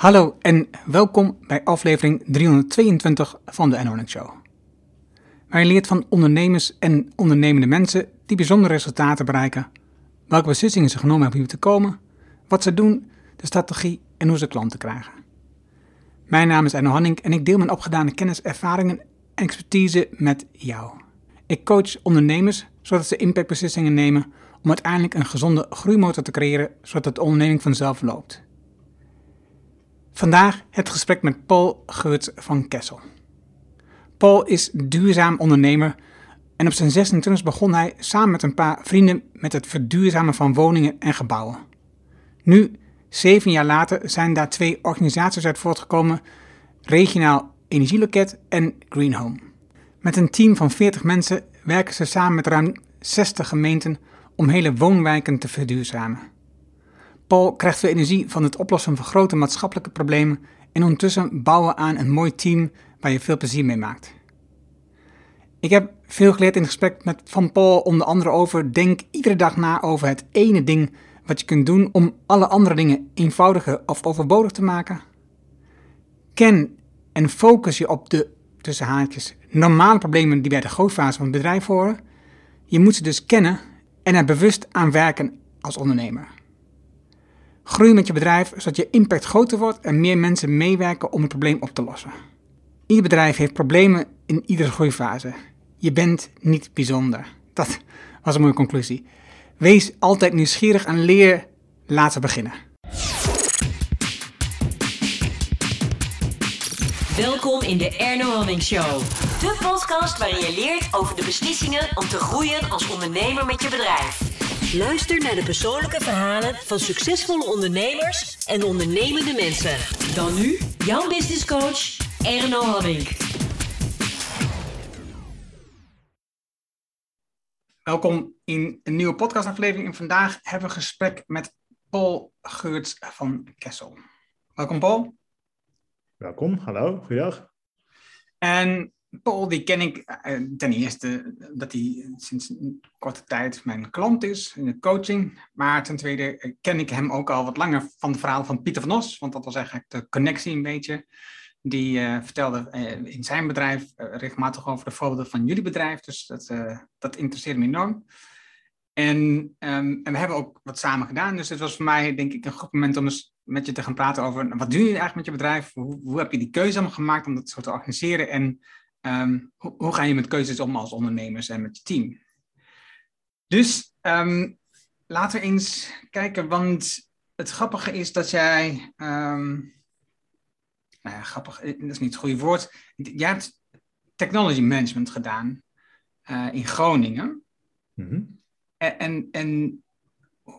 Hallo en welkom bij aflevering 322 van de Enhoning Show. Je leert van ondernemers en ondernemende mensen die bijzondere resultaten bereiken, welke beslissingen ze genomen hebben om te komen, wat ze doen, de strategie en hoe ze klanten krijgen. Mijn naam is Enno Hanning en ik deel mijn opgedane kennis, ervaringen en expertise met jou. Ik coach ondernemers zodat ze impactbeslissingen nemen om uiteindelijk een gezonde groeimotor te creëren zodat de onderneming vanzelf loopt. Vandaag het gesprek met Paul Geurts van Kessel. Paul is duurzaam ondernemer en op zijn 26 begon hij samen met een paar vrienden met het verduurzamen van woningen en gebouwen. Nu, zeven jaar later, zijn daar twee organisaties uit voortgekomen: Regionaal Energieloket en Green Home. Met een team van 40 mensen werken ze samen met ruim 60 gemeenten om hele woonwijken te verduurzamen. Paul krijgt veel energie van het oplossen van grote maatschappelijke problemen en ondertussen bouwen aan een mooi team waar je veel plezier mee maakt. Ik heb veel geleerd in het gesprek met Van Paul onder andere over denk iedere dag na over het ene ding wat je kunt doen om alle andere dingen eenvoudiger of overbodig te maken. Ken en focus je op de, tussen haakjes, normale problemen die bij de grootfase van het bedrijf horen. Je moet ze dus kennen en er bewust aan werken als ondernemer. Groei met je bedrijf zodat je impact groter wordt en meer mensen meewerken om het probleem op te lossen. Ieder bedrijf heeft problemen in iedere groeifase. Je bent niet bijzonder. Dat was een mooie conclusie. Wees altijd nieuwsgierig en leer laten beginnen. Welkom in de Erno Hamming Show. De podcast waarin je leert over de beslissingen om te groeien als ondernemer met je bedrijf. Luister naar de persoonlijke verhalen van succesvolle ondernemers en ondernemende mensen. Dan nu jouw business coach Erno Hamming. Welkom in een nieuwe podcastaflevering en vandaag hebben we een gesprek met Paul Geurts van Kessel. Welkom Paul. Welkom, hallo, goeiedag. En Paul, die ken ik eh, ten eerste dat hij sinds een korte tijd mijn klant is in de coaching. Maar ten tweede eh, ken ik hem ook al wat langer van het verhaal van Pieter van Os. Want dat was eigenlijk de connectie een beetje. Die uh, vertelde in zijn bedrijf regelmatig over de voorbeelden van jullie bedrijf. Dus dat, dat interesseert me enorm. En, um, en we hebben ook wat samen gedaan. Dus het was voor mij denk ik een goed moment om eens met je te gaan praten over... Wat doe je eigenlijk met je bedrijf? Hoe, hoe heb je die keuze gemaakt om dat zo te organiseren? En Um, hoe, hoe, ga je met keuzes om als ondernemers en met je team? Dus um, laten we eens kijken, want het grappige is dat jij. Um, nou ja, grappig, eh, dat is niet het goede woord. Jij hebt technology management gedaan uh, in Groningen. Mm -hmm. en, en, en,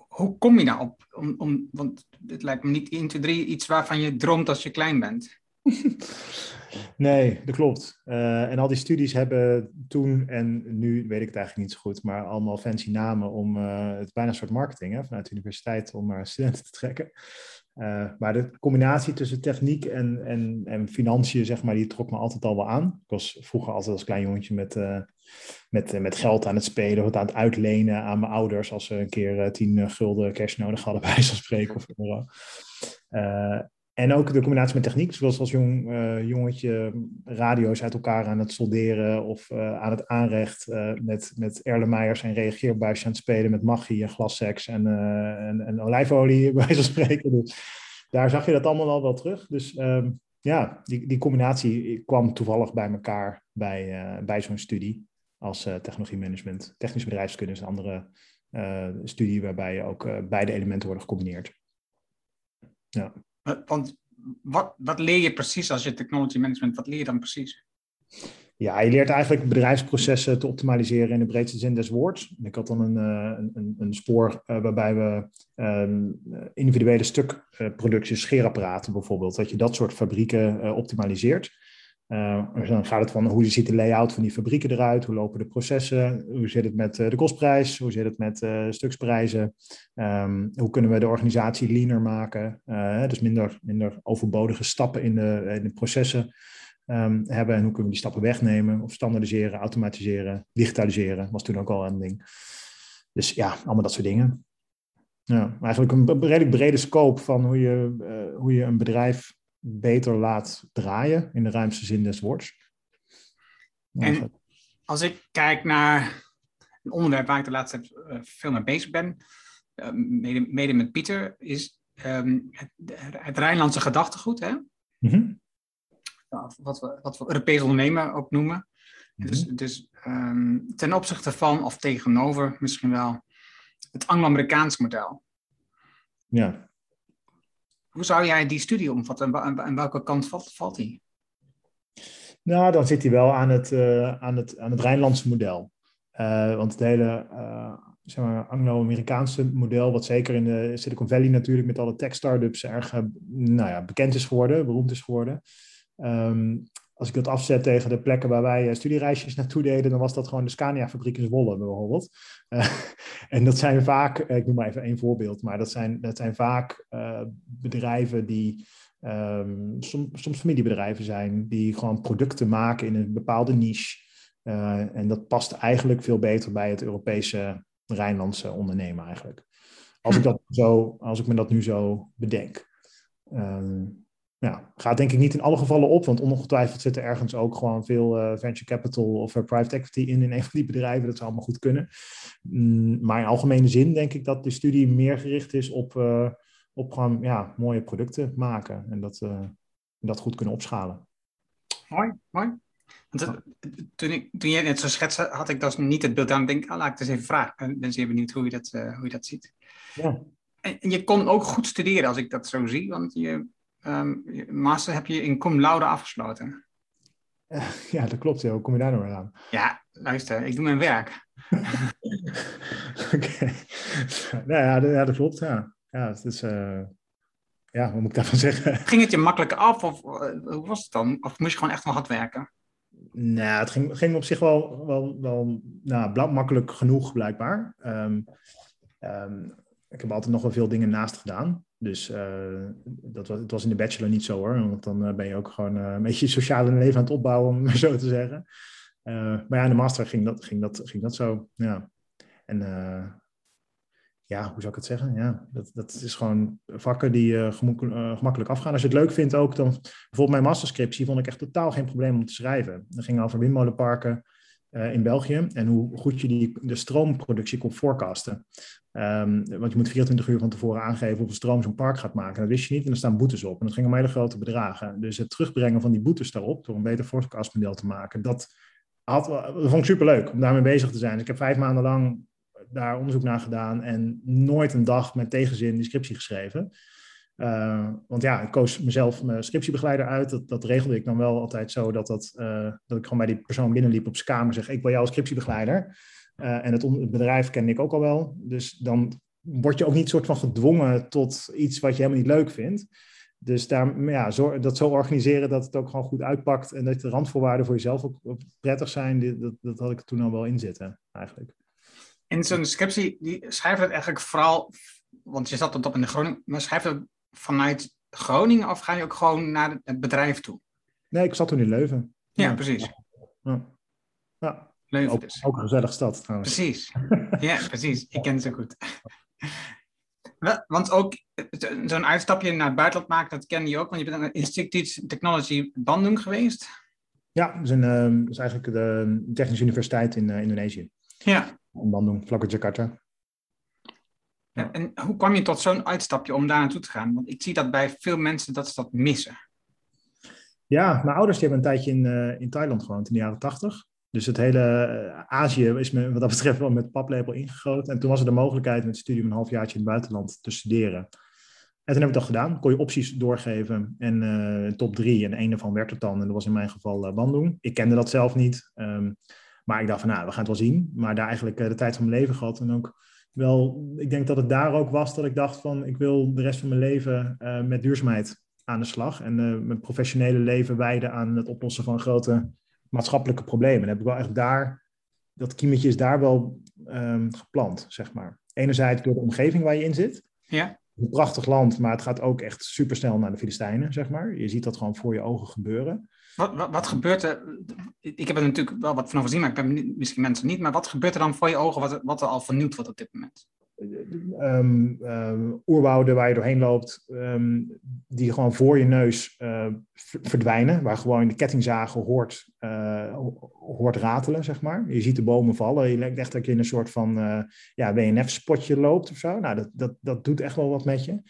hoe kom je daarop? Om, om, want het lijkt me niet 1, 2, 3 iets waarvan je droomt als je klein bent. Nee, dat klopt. Uh, en al die studies hebben toen en nu weet ik het eigenlijk niet zo goed, maar allemaal fancy namen om uh, het bijna een soort marketing hè, vanuit de universiteit om uh, studenten te trekken. maar de combinatie tussen techniek en, en, en financiën, zeg maar, die trok me altijd al wel aan. Ik was vroeger altijd als klein jongetje met, met, met geld aan het spelen of aan het uitlenen aan mijn ouders als ze een keer tien gulden cash nodig hadden bij zo'n spreken of euro. En ook de combinatie met techniek, zoals als jong uh, jongetje radio's uit elkaar aan het solderen of uh, aan het aanrecht uh, met, met Erlenmeyers en reageerbuisjes aan het spelen met magie en glasseks en, en, en, olijfolie bij zo'n spreken. Dus daar zag je dat allemaal al wel terug. Dus um, ja, die, die combinatie kwam toevallig bij elkaar bij, bij zo'n studie als technologie management, technische bedrijfskunde is een andere studie waarbij ook beide elementen worden gecombineerd. Ja. Want wat, wat leer je precies als je technology management, wat leer je dan precies? Ja, je leert eigenlijk bedrijfsprocessen te optimaliseren in de breedste zin des woords. Ik had dan een, een, een spoor waarbij we um, individuele stukproductie, scheerapparaten bijvoorbeeld, dat je dat soort fabrieken optimaliseert. Uh, dan gaat het van hoe ziet de layout van die fabrieken eruit, hoe lopen de processen, hoe zit het met uh, de kostprijs, hoe zit het met uh, stuksprijzen, um, hoe kunnen we de organisatie leaner maken, dus minder, minder overbodige stappen in de, in de processen um, hebben. En hoe kunnen we die stappen wegnemen of standaardiseren, automatiseren, digitaliseren, was toen ook al een ding. Dus ja, allemaal dat soort dingen. Ja, eigenlijk een redelijk brede scope van hoe je, hoe je een bedrijf beter laat draaien, in de ruimste zin des woords. En als ik kijk naar een onderwerp waar ik de laatste tijd uh, veel mee bezig ben, uh, mede, mede, met Pieter, is um, het, het, Rijnlandse gedachtegoed. Hè? Mm -hmm. wat, we, wat we Europees ondernemen ook noemen. Mm -hmm. Dus, dus um, ten opzichte van, of tegenover misschien wel, het Anglo-Amerikaans model. Ja. Hoe zou jij die studie omvatten en aan welke kant valt, valt die? Nou, dan zit hij wel aan het, uh, aan het, aan het Rijnlandse model. Uh, want het hele uh, zeg maar, Anglo-Amerikaanse model, wat zeker in de Silicon Valley natuurlijk met alle tech-startups erg nou ja, bekend is geworden, beroemd is geworden. Um, als ik dat afzet tegen de plekken waar wij studiereisjes naartoe deden, dan was dat gewoon de Scania-fabriek in Zwolle bijvoorbeeld. Uh, en dat zijn vaak, ik noem maar even één voorbeeld, maar dat zijn, dat zijn vaak uh, bedrijven die um, som, soms familiebedrijven zijn, die gewoon producten maken in een bepaalde niche. Uh, en dat past eigenlijk veel beter bij het Europese Rijnlandse ondernemen eigenlijk. Als ik, dat zo, als ik me dat nu zo bedenk. Um, ja, gaat denk ik niet in alle gevallen op, want ongetwijfeld zit er ergens ook gewoon veel uh, venture capital of uh, private equity in, in een van die bedrijven. Dat zou allemaal goed kunnen. Mm, maar in algemene zin denk ik dat de studie meer gericht is op, uh, op gewoon ja, mooie producten maken en dat, dat goed kunnen opschalen. Mooi, mooi. Want, toen, ik, toen jij net zo schetste, had ik dus niet het beeld aan. denk, ah, laat ik het eens even vragen. Ik ben zeer benieuwd hoe je dat, hoe je dat ziet. Ja. En, en je kon ook goed studeren als ik dat zo zie, want je um, master heb je in cum laude afgesloten. Ja, dat klopt. Hoe kom je daar nou weer aan? Ja, luister, ik doe mijn werk. Oké. Okay. Nou ja, ja, dat klopt. Ja, ja het is... Uh... Ja, wat moet ik daarvan zeggen? Ging het je makkelijk af of uh, hoe was het dan? Of moest je gewoon echt nog hard werken? Nou, het ging, ging op zich wel, wel, wel nou, makkelijk genoeg, blijkbaar. Um, um, ik heb altijd nog wel veel dingen naast gedaan. Dus uh, dat was, het was in de bachelor niet zo hoor. Want dan uh, ben je ook gewoon uh, een beetje sociale leven aan het opbouwen, om het zo te zeggen. maar ja, in de master ging dat, ging dat, ging dat zo. Ja. En ja, hoe zou ik het zeggen? Ja, dat, dat is gewoon vakken die gemakkelijk afgaan. Als je het leuk vindt ook, dan bijvoorbeeld mijn masterscriptie vond ik echt totaal geen probleem om te schrijven. Dat ging over windmolenparken uh, in België en hoe goed je die, de stroomproductie kon forecasten. Um, want je moet 24 uur van tevoren aangeven hoeveel stroom zo'n park gaat maken. Dat wist je niet en er staan boetes op. En dat ging om hele grote bedragen. Dus het terugbrengen van die boetes daarop, door een beter forecastmodel te maken, dat, had, dat vond ik superleuk om daarmee bezig te zijn. Dus ik heb vijf maanden lang daar onderzoek naar gedaan en nooit een dag met tegenzin die scriptie geschreven. Uh, want ja, ik koos mezelf mijn scriptiebegeleider uit. Dat, dat regelde ik dan wel altijd zo dat, dat, uh, dat ik gewoon bij die persoon binnenliep op zijn kamer zeg: Ik wil jou als scriptiebegeleider. En het, bedrijf ken ik ook al wel. Dus dan word je ook niet soort van gedwongen tot iets wat je helemaal niet leuk vindt. Dus daar, ja, zo, dat zo organiseren dat het ook gewoon goed uitpakt en dat de randvoorwaarden voor jezelf ook, prettig zijn, dat, dat had ik toen al wel in zitten, eigenlijk. In zo'n scriptie, die schrijft het eigenlijk vooral, want je zat op in de Groningen, maar schrijft het vanuit Groningen of ga je ook gewoon naar het bedrijf toe? Nee, ik zat toen in Leuven. Ja, ja. precies. Ja. ja. Leuven ook, dus. Ook een gezellige stad trouwens. Precies. Ja, precies. Ik ken ze goed. Want ook zo'n uitstapje naar het buitenland maken, dat ken je ook, want je bent aan Institute Technology Bandung geweest. Ja, dat is, een, dat is eigenlijk de Technische Universiteit in uh, Indonesië. Ja. In Bandung, vlak Jakarta. Ja. En hoe kwam je tot zo'n uitstapje om daar naartoe te gaan? Want ik zie dat bij veel mensen dat ze dat missen. Ja, mijn ouders die hebben een tijdje in, uh, in Thailand gewoond in de jaren tachtig. Dus het hele uh, Azië is me wat dat betreft wel met paplepel ingegoten. En toen was er de mogelijkheid met het studium een halfjaartje in het buitenland te studeren. En toen heb ik dat gedaan. Kon je opties doorgeven en uh, top drie. En een daarvan werd het dan. En dat was in mijn geval uh, Bandung. Ik kende dat zelf niet. Um, maar ik dacht van, nou, we gaan het wel zien. Maar daar eigenlijk de tijd van mijn leven gehad. En ook wel, ik denk dat het daar ook was dat ik dacht van, ik wil de rest van mijn leven uh, met duurzaamheid aan de slag. En uh, mijn professionele leven wijden aan het oplossen van grote maatschappelijke problemen. En heb ik wel echt daar, dat kiemetje is daar wel um, geplant, zeg maar. Enerzijds door de omgeving waar je in zit. Ja. Een prachtig land, maar het gaat ook echt supersnel naar de Filistijnen, zeg maar. Je ziet dat gewoon voor je ogen gebeuren. Wat, wat, wat, gebeurt er? Ik heb er natuurlijk wel wat van gezien, maar ik ben misschien mensen niet. Maar wat gebeurt er dan voor je ogen wat, wat er al vernieuwd wordt op dit moment? um, um, oerwouden waar je doorheen loopt, um, die gewoon voor je neus uh, verdwijnen, waar gewoon de kettingzagen hoort, uh, hoort ratelen, zeg maar. Je ziet de bomen vallen, je lijkt echt dat je in een soort van uh, ja, WNF-spotje loopt of zo. Nou, dat, dat, dat doet echt wel wat met je.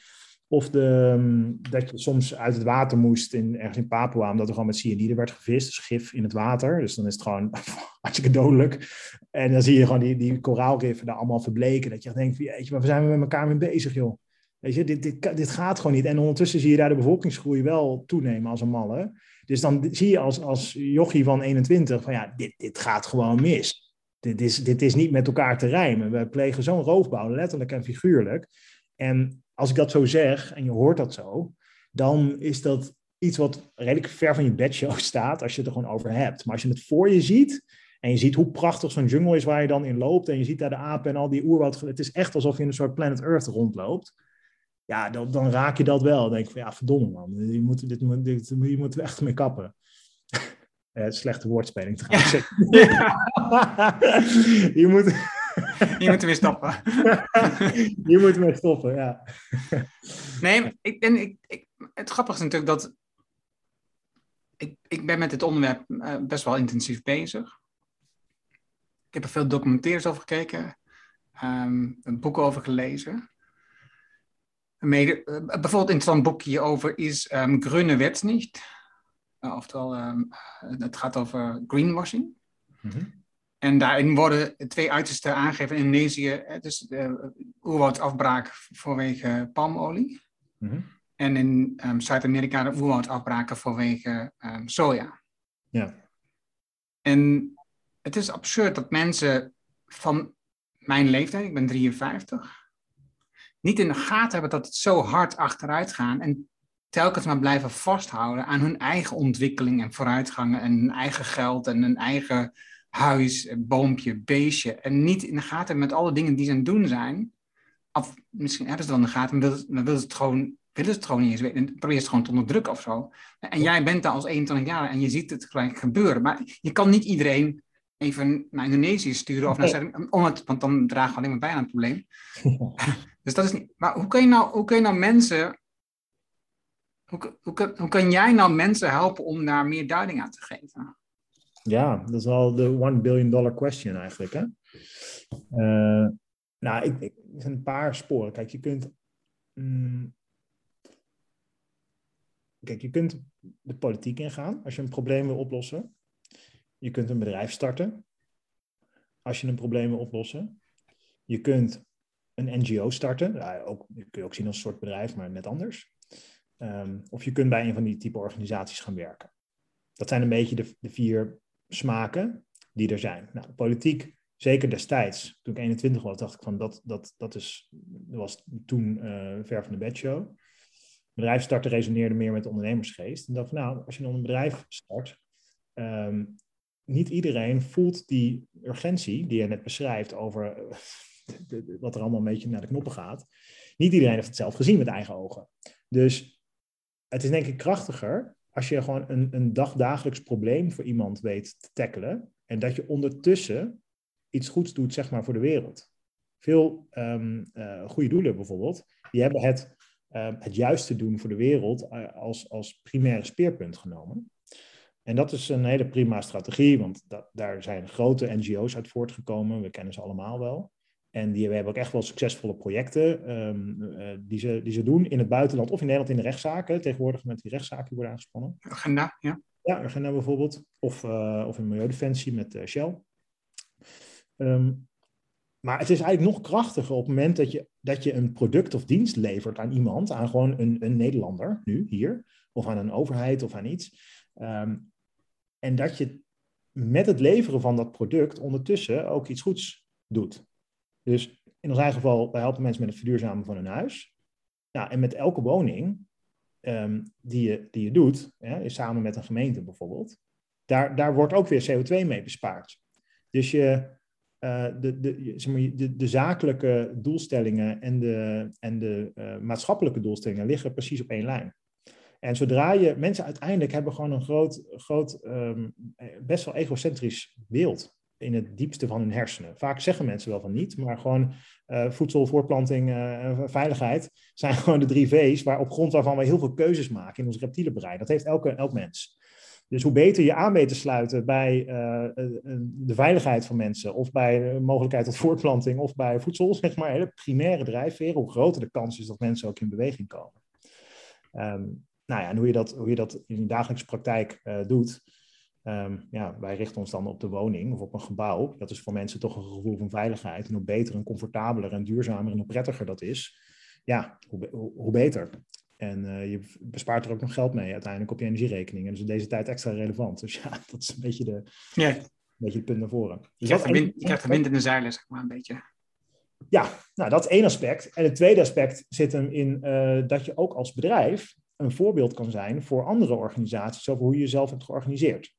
Of de, dat je soms uit het water moest, in, ergens in Papua, omdat er gewoon met cyanide werd gevist, dus gif in het water. Dus dan is het gewoon hartstikke dodelijk. En dan zie je gewoon die, die koraalriffen daar allemaal verbleken. Dat je denkt, weet je, waar zijn we met elkaar mee bezig, joh? Weet je, dit, dit, dit gaat gewoon niet. En ondertussen zie je daar de bevolkingsgroei wel toenemen als een malle. Dus dan zie je als, als jochie van 21 van ja, dit, dit gaat gewoon mis. Dit is, dit is niet met elkaar te rijmen. We plegen zo'n roofbouw, letterlijk en figuurlijk. En als ik dat zo zeg en je hoort dat zo, dan is dat iets wat redelijk ver van je bedshow staat als je het er gewoon over hebt. Maar als je het voor je ziet en je ziet hoe prachtig zo'n jungle is waar je dan in loopt en je ziet daar de apen en al die oerwoud, het is echt alsof je in een soort planet Earth rondloopt. Ja, dan, dan raak je dat wel. Dan denk ik van ja, verdomme man, je moet, dit, dit, dit, je moet er echt mee kappen. Uh, slechte woordspeling trouwens. Ja. je moet... Je moet weer stoppen. je moet weer stoppen, ja. Nee, ik, en ik, ik, het grappige is natuurlijk dat ik, ik ben met dit onderwerp uh, best wel intensief bezig. Ik heb er veel documentaires over gekeken, um, een boek over gelezen. Mede, uh, bijvoorbeeld een interessant boekje over is um, Grüne Wet niet. Uh, oftewel, um, het gaat over greenwashing. Mm -hmm. En daarin worden twee uitersten aangegeven in Indonesië. Dus de oerwoudafbraak vanwege palmolie. Mm -hmm. En in um, Zuid-Amerika de oerwoudafbraken vanwege um, soja. Ja. En het is absurd dat mensen van mijn leeftijd, ik ben 53, niet in de gaten hebben dat het zo hard achteruit gaat. En telkens maar blijven vasthouden aan hun eigen ontwikkeling en vooruitgangen en hun eigen geld en hun eigen huis, boompje, beestje. En niet in de gaten met alle dingen die ze aan het doen zijn. Of misschien hebben ze het wel in de gaten, maar willen, willen, het gewoon, willen het gewoon niet eens weten. Probeer het gewoon te onderdrukken of zo. En jij bent daar als 21 jaar en je ziet het gelijk gebeuren. Maar je kan niet iedereen even naar Indonesië sturen of naar nee. om het, want dan dragen we alleen maar bij aan het probleem. dus dat is niet. Maar hoe kun je nou, hoe kun je nou mensen. Hoe, hoe, hoe kan jij nou mensen helpen om daar meer duiding aan te geven? Ja, dat is wel de one billion dollar question eigenlijk. Hè? Uh, nou, ik, ik, er zijn een paar sporen. Kijk, je kunt. Mm, kijk, je kunt de politiek ingaan als je een probleem wil oplossen. Je kunt een bedrijf starten als je een probleem wil oplossen. Je kunt een NGO starten. Ja, ook, kun je ook zien als een soort bedrijf, maar net anders. Um, of je kunt bij een van die type organisaties gaan werken. Dat zijn een beetje de, de vier smaken die er zijn. Nou, politiek, zeker destijds, toen ik 21 was, dacht ik van dat, dat, dat, is, was toen uh, ver van de bedshow. Starten resoneerde meer met de ondernemersgeest. En dacht van nou, als je een bedrijf start, um, niet iedereen voelt die urgentie die je net beschrijft over de, de, wat er allemaal een beetje naar de knoppen gaat. Niet iedereen heeft het zelf gezien met eigen ogen. Dus het is denk ik krachtiger als je gewoon een, een dagdagelijks probleem voor iemand weet te tackelen. En dat je ondertussen iets goeds doet, zeg maar, voor de wereld. Veel um, goede doelen bijvoorbeeld, die hebben het, uh, het juiste doen voor de wereld als, als primaire speerpunt genomen. En dat is een hele prima strategie, want daar zijn grote NGO's uit voortgekomen. We kennen ze allemaal wel. En die, we hebben ook echt wel succesvolle projecten um, uh, die, ze, die ze doen in het buitenland of in Nederland in de rechtszaken. Tegenwoordig met die rechtszaken die worden aangespannen. Agenda, ja. Ja, Agenda bijvoorbeeld. Of, uh, of in Milieudefensie met uh, Shell. Um, maar het is eigenlijk nog krachtiger op het moment dat je, dat je een product of dienst levert aan iemand, aan gewoon een, een Nederlander, nu, hier, of aan een overheid of aan iets. Um, en dat je met het leveren van dat product ondertussen ook iets goeds doet. Dus in ons eigen geval, wij helpen mensen met het verduurzamen van hun huis. Ja, en met elke woning um, die, je, die je doet, hè, samen met een gemeente bijvoorbeeld, daar, daar wordt ook weer CO2 mee bespaard. Dus je, uh, de, de, zeg maar, de, zakelijke doelstellingen en de, en de uh, maatschappelijke doelstellingen liggen precies op één lijn. En zodra je, mensen uiteindelijk hebben gewoon een groot, groot um, best wel egocentrisch beeld in het diepste van hun hersenen. Vaak zeggen mensen wel van niet, maar gewoon uh, voedsel, voortplanting, uh, veiligheid zijn gewoon de drie V's waar, op grond waarvan we heel veel keuzes maken in ons reptiele brein. Dat heeft elke, elk mens. Dus hoe beter je aan weet te sluiten bij uh, de veiligheid van mensen, of bij de mogelijkheid tot voortplanting, of bij voedsel, zeg maar, hele primaire drijfveren, hoe groter de kans is dat mensen ook in beweging komen. Um, nou ja, en hoe je dat, hoe je dat in de dagelijkse praktijk doet, um, ja, wij richten ons dan op de woning of op een gebouw. Dat is voor mensen toch een gevoel van veiligheid. En hoe beter en comfortabeler en duurzamer en hoe prettiger dat is, ja, hoe, hoe, hoe beter. En uh, je bespaart er ook nog geld mee uiteindelijk op je energierekening. En dus in deze tijd extra relevant. Dus ja, dat is een beetje, de, ja. een beetje het punt naar voren. Dus je krijgt, wind, je krijgt de wind in de zeilen, zeg maar, een beetje. Ja, nou dat is één aspect. En het tweede aspect zit hem in uh, dat je ook als bedrijf een voorbeeld kan zijn voor andere organisaties over hoe je jezelf hebt georganiseerd.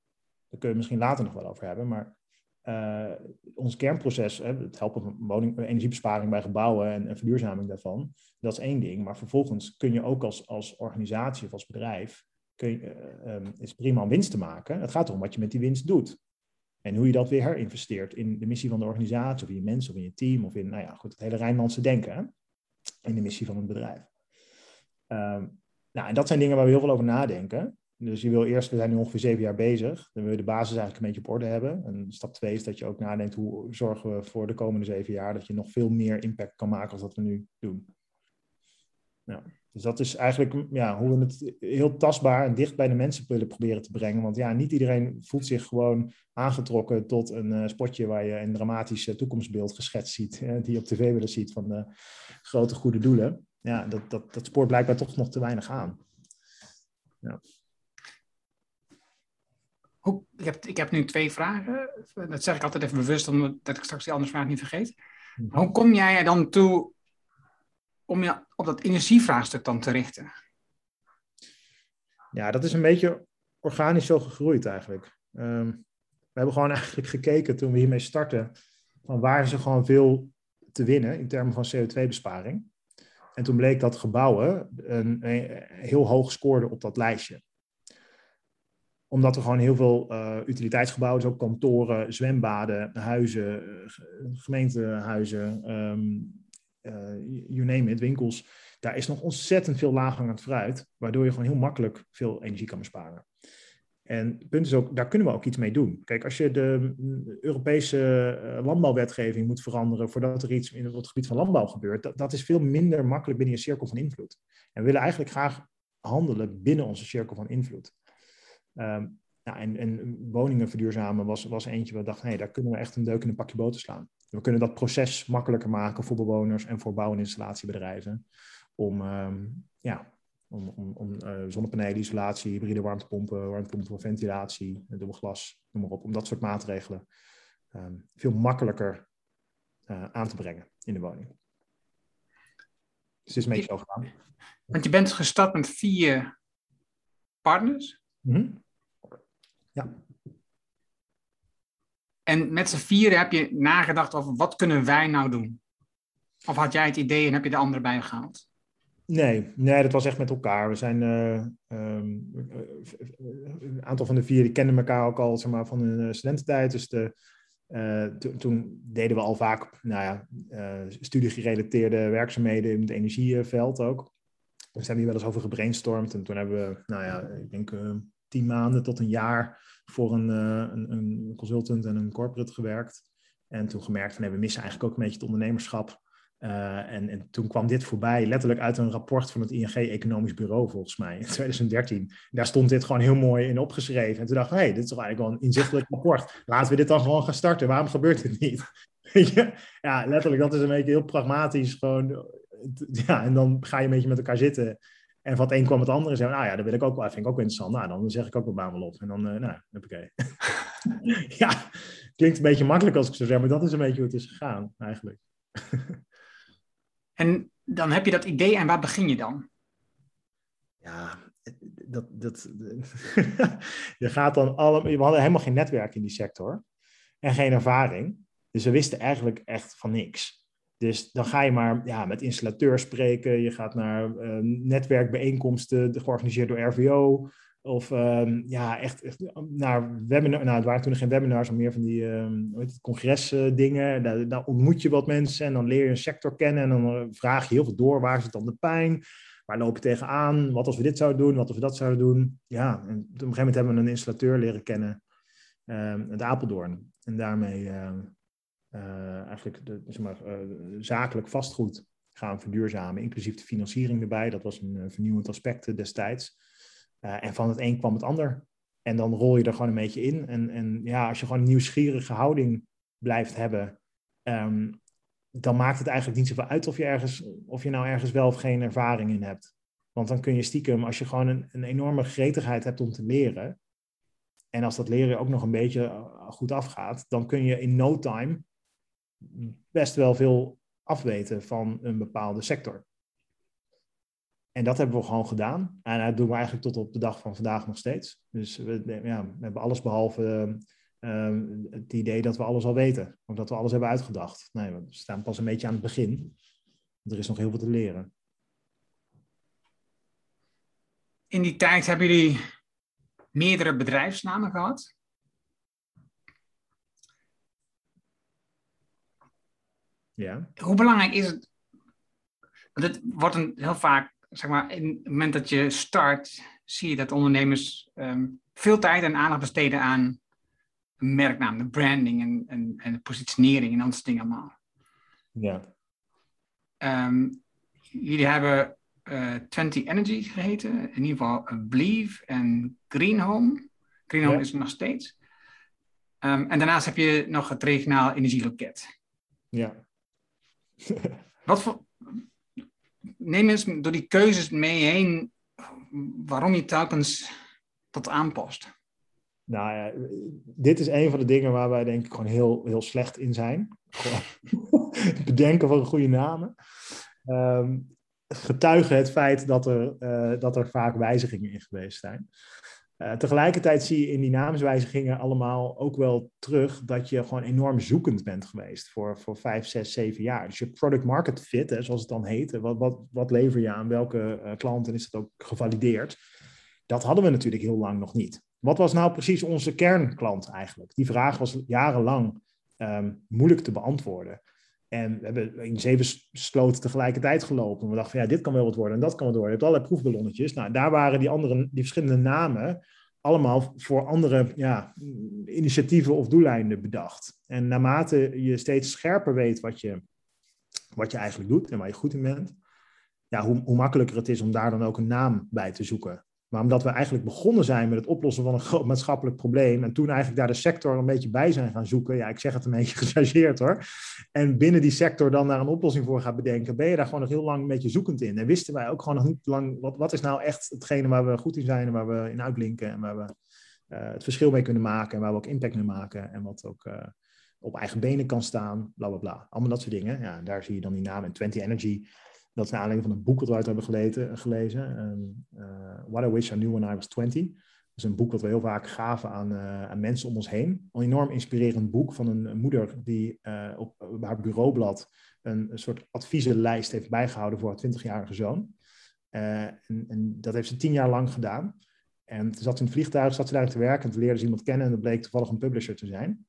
Daar kun je misschien later nog wel over hebben, maar uh, ons kernproces, hè, het helpen van woning, energiebesparing bij gebouwen en, verduurzaming daarvan, dat is één ding. Maar vervolgens kun je ook als, als organisatie of als bedrijf, kun je, uh, um, is prima om winst te maken. Het gaat erom wat je met die winst doet. En hoe je dat weer herinvesteert in de missie van de organisatie, of in je mensen, of in je team, of in, nou ja, goed, het hele Rijnlandse denken, in de missie van het bedrijf. Um, nou, en dat zijn dingen waar we heel veel over nadenken. Dus je wil eerst, we zijn nu ongeveer zeven jaar bezig. Dan wil je de basis eigenlijk een beetje op orde hebben. En stap twee is dat je ook nadenkt hoe zorgen we voor de komende zeven jaar dat je nog veel meer impact kan maken als dat we nu doen. Ja. Dus dat is eigenlijk ja, hoe we het heel tastbaar en dicht bij de mensen willen proberen te brengen. Want ja, niet iedereen voelt zich gewoon aangetrokken tot een uh, spotje waar je een dramatisch uh, toekomstbeeld geschetst ziet. Hè, die je op tv willen ziet van grote goede doelen. Ja, dat, dat, dat spoort blijkbaar toch nog te weinig aan. Ja. Hoe, ik, heb, ik heb nu twee vragen. Dat zeg ik altijd even bewust, omdat ik straks die andere vraag niet vergeet. Mhm. Hoe kom jij er dan toe om je op dat energievraagstuk dan te richten? Ja, dat is een beetje organisch zo gegroeid eigenlijk. Um, we hebben gewoon eigenlijk gekeken toen we hiermee starten, van waar is er gewoon veel te winnen in termen van CO2-besparing. En toen bleek dat gebouwen een, een, heel hoog scoorden op dat lijstje omdat er gewoon heel veel uh, utiliteitsgebouwen, dus ook kantoren, zwembaden, huizen, gemeentehuizen, um, uh, you name it, winkels. Daar is nog ontzettend veel laaghangend fruit, waardoor je gewoon heel makkelijk veel energie kan besparen. En het punt is ook, daar kunnen we ook iets mee doen. Kijk, als je de Europese eh, landbouwwetgeving moet veranderen voordat er iets in het gebied van landbouw gebeurt, dat, dat is veel minder makkelijk binnen je cirkel van invloed. En we willen eigenlijk graag handelen binnen onze cirkel van invloed. Um, ja, en, en, woningen verduurzamen was, was eentje waar we dachten, nee, daar kunnen we echt een deuk in een pakje boter slaan. We kunnen dat proces makkelijker maken voor bewoners en voor bouw- en installatiebedrijven. Om, um, ja, om, om, om uh, zonnepanelen, isolatie, hybride warmtepompen, warmtepompen voor ventilatie, dubbel glas, noem maar op. Om dat soort maatregelen um, veel makkelijker uh, aan te brengen in de woning. Dus het is een beetje zo gegaan. Want je bent gestart met vier partners. Mm -hmm. Ja. En met z'n vieren heb je nagedacht over wat kunnen wij nou doen? Of had jij het idee en heb je de anderen bij gehaald? Nee, nee, dat was echt met elkaar. We zijn uh, um, een aantal van de vier die kenden elkaar ook al zeg maar, van hun studententijd. Dus de, uh, to, toen deden we al vaak nou ja, uh, studiegerelateerde werkzaamheden in het energieveld ook. Dus hebben hier wel eens over gebrainstormd. En toen hebben we, nou ja, ik denk uh, tien maanden tot een jaar voor een, uh, een, een, consultant en een corporate gewerkt. En toen gemerkt van, we missen eigenlijk ook een beetje het ondernemerschap. Uh, en, en, toen kwam dit voorbij, letterlijk uit een rapport van het ING Economisch Bureau, volgens mij, in 2013. Daar stond dit gewoon heel mooi in opgeschreven. En toen dacht ik, hé, dit is toch eigenlijk wel een inzichtelijk rapport. Laten we dit dan gewoon gaan starten. Waarom gebeurt dit niet? ja, letterlijk, dat is een beetje heel pragmatisch. Gewoon ja, en dan ga je een beetje met elkaar zitten. En van het een kwam het andere. En zei, nou ja, dat wil ik ook wel. vind ik ook interessant. Nou, dan zeg ik ook wel baan wel op. En dan, uh, nou, oké. ja, klinkt een beetje makkelijk als ik zo zeg, maar dat is een beetje hoe het is gegaan, eigenlijk. en dan heb je dat idee en waar begin je dan? Ja, dat, dat, je gaat dan alle, we hadden helemaal geen netwerk in die sector en geen ervaring. Dus we wisten eigenlijk echt van niks. Dus dan ga je maar ja, met installateurs spreken. Je gaat naar uh, netwerkbijeenkomsten georganiseerd door RVO. Of ehm, ja, echt, echt naar webinar. Nou, het waren toen geen webinars, maar meer van die um, congresdingen. Daar, daar, ontmoet je wat mensen en dan leer je een sector kennen. En dan eh, vraag je heel veel door. Waar zit dan de pijn? Waar loop je tegenaan? Wat als we dit zouden doen? Wat als we dat zouden doen? Ja, en op een gegeven moment hebben we een installateur leren kennen. Um, het Apeldoorn. En daarmee eigenlijk de, zeg maar, uh, zakelijk vastgoed gaan verduurzamen. Inclusief de financiering erbij. Dat was een vernieuwend aspect destijds. En van het een kwam het ander. En dan rol je er gewoon een beetje in. En, en ja, als je gewoon een nieuwsgierige houding blijft hebben, um, dan maakt het eigenlijk niet zoveel uit of je, ergens, of je nou ergens wel of geen ervaring in hebt. Want dan kun je stiekem, als je gewoon een, een enorme gretigheid hebt om te leren, en als dat leren ook nog een beetje eh, goed afgaat, dan kun je in no time best wel veel afweten van een bepaalde sector. En dat hebben we gewoon gedaan. En dat doen we eigenlijk tot op de dag van vandaag nog steeds. Dus we, ja, we hebben alles behalve uh, het idee dat we alles al weten. Of dat we alles hebben uitgedacht. Nee, we staan pas een beetje aan het begin. Er is nog heel veel te leren. In die tijd hebben jullie meerdere bedrijfsnamen gehad. Ja. Hoe belangrijk is het? Want het wordt een, heel vaak zeg maar, in het moment dat je start, zie je dat ondernemers um, veel tijd en aandacht besteden aan merknaam, de branding en, en, en de positionering en dat soort dingen allemaal. Ja. Um, jullie hebben uh, 20 Energy geheten, in ieder geval Believe en Green Home. Green Home ja. is er nog steeds. Um, en daarnaast heb je nog het regionaal energieloket. Ja. Wat voor, neem eens door die keuzes mee heen waarom je telkens dat aanpast. Nou ja, dit is een van de dingen waar wij denk ik gewoon heel, heel slecht in zijn. bedenken van goede namen. Um, getuigen het feit dat er, uh, dat er vaak wijzigingen in geweest zijn. Uh, tegelijkertijd zie je in die naamswijzigingen allemaal ook wel terug dat je gewoon enorm zoekend bent geweest voor, voor vijf, zes, zeven jaar. Dus je product market fit, hè, zoals het dan heet, wat, wat, wat lever je aan welke uh, klanten is dat ook gevalideerd? Dat hadden we natuurlijk heel lang nog niet. Wat was nou precies onze kernklant eigenlijk? Die vraag was jarenlang um, moeilijk te beantwoorden. En we hebben in zeven sloten tegelijkertijd gelopen. We dachten van ja, dit kan wel wat worden en dat kan wat worden. Je hebt allerlei proefballonnetjes. Nou, daar waren die andere, die verschillende namen allemaal voor andere ja, initiatieven of doeleinden bedacht. En naarmate je steeds scherper weet wat je, wat je eigenlijk doet en waar je goed in bent, ja, hoe, hoe makkelijker het is om daar dan ook een naam bij te zoeken. Maar omdat we eigenlijk begonnen zijn met het oplossen van een groot maatschappelijk probleem. En toen eigenlijk daar de sector een beetje bij zijn gaan zoeken. Ja, ik zeg het een beetje gechargeerd hoor. En binnen die sector dan daar een oplossing voor gaat bedenken. Ben je daar gewoon nog heel lang een beetje zoekend in. En wisten wij ook gewoon nog niet lang. Wat, wat is nou echt hetgene waar we goed in zijn. En waar we in uitblinken. En waar we uh, het verschil mee kunnen maken. En waar we ook impact mee maken. En wat ook uh, op eigen benen kan staan. Bla bla bla. Allemaal dat soort dingen. Ja, daar zie je dan die naam. En 20 Energy dat is naar aanleiding van een boek dat we uit hebben geleten, gelezen. Um, uh, What I Wish I Knew When I Was 20. Dat is een boek dat we heel vaak gaven aan, uh, aan mensen om ons heen. Een enorm inspirerend boek van een, moeder die op, op, haar bureaublad een, soort adviezenlijst heeft bijgehouden voor haar 20-jarige zoon. En, dat heeft ze tien jaar lang gedaan. En toen zat in het vliegtuig, zat ze daar te werken en toen leerde ze iemand kennen en dat bleek toevallig een publisher te zijn.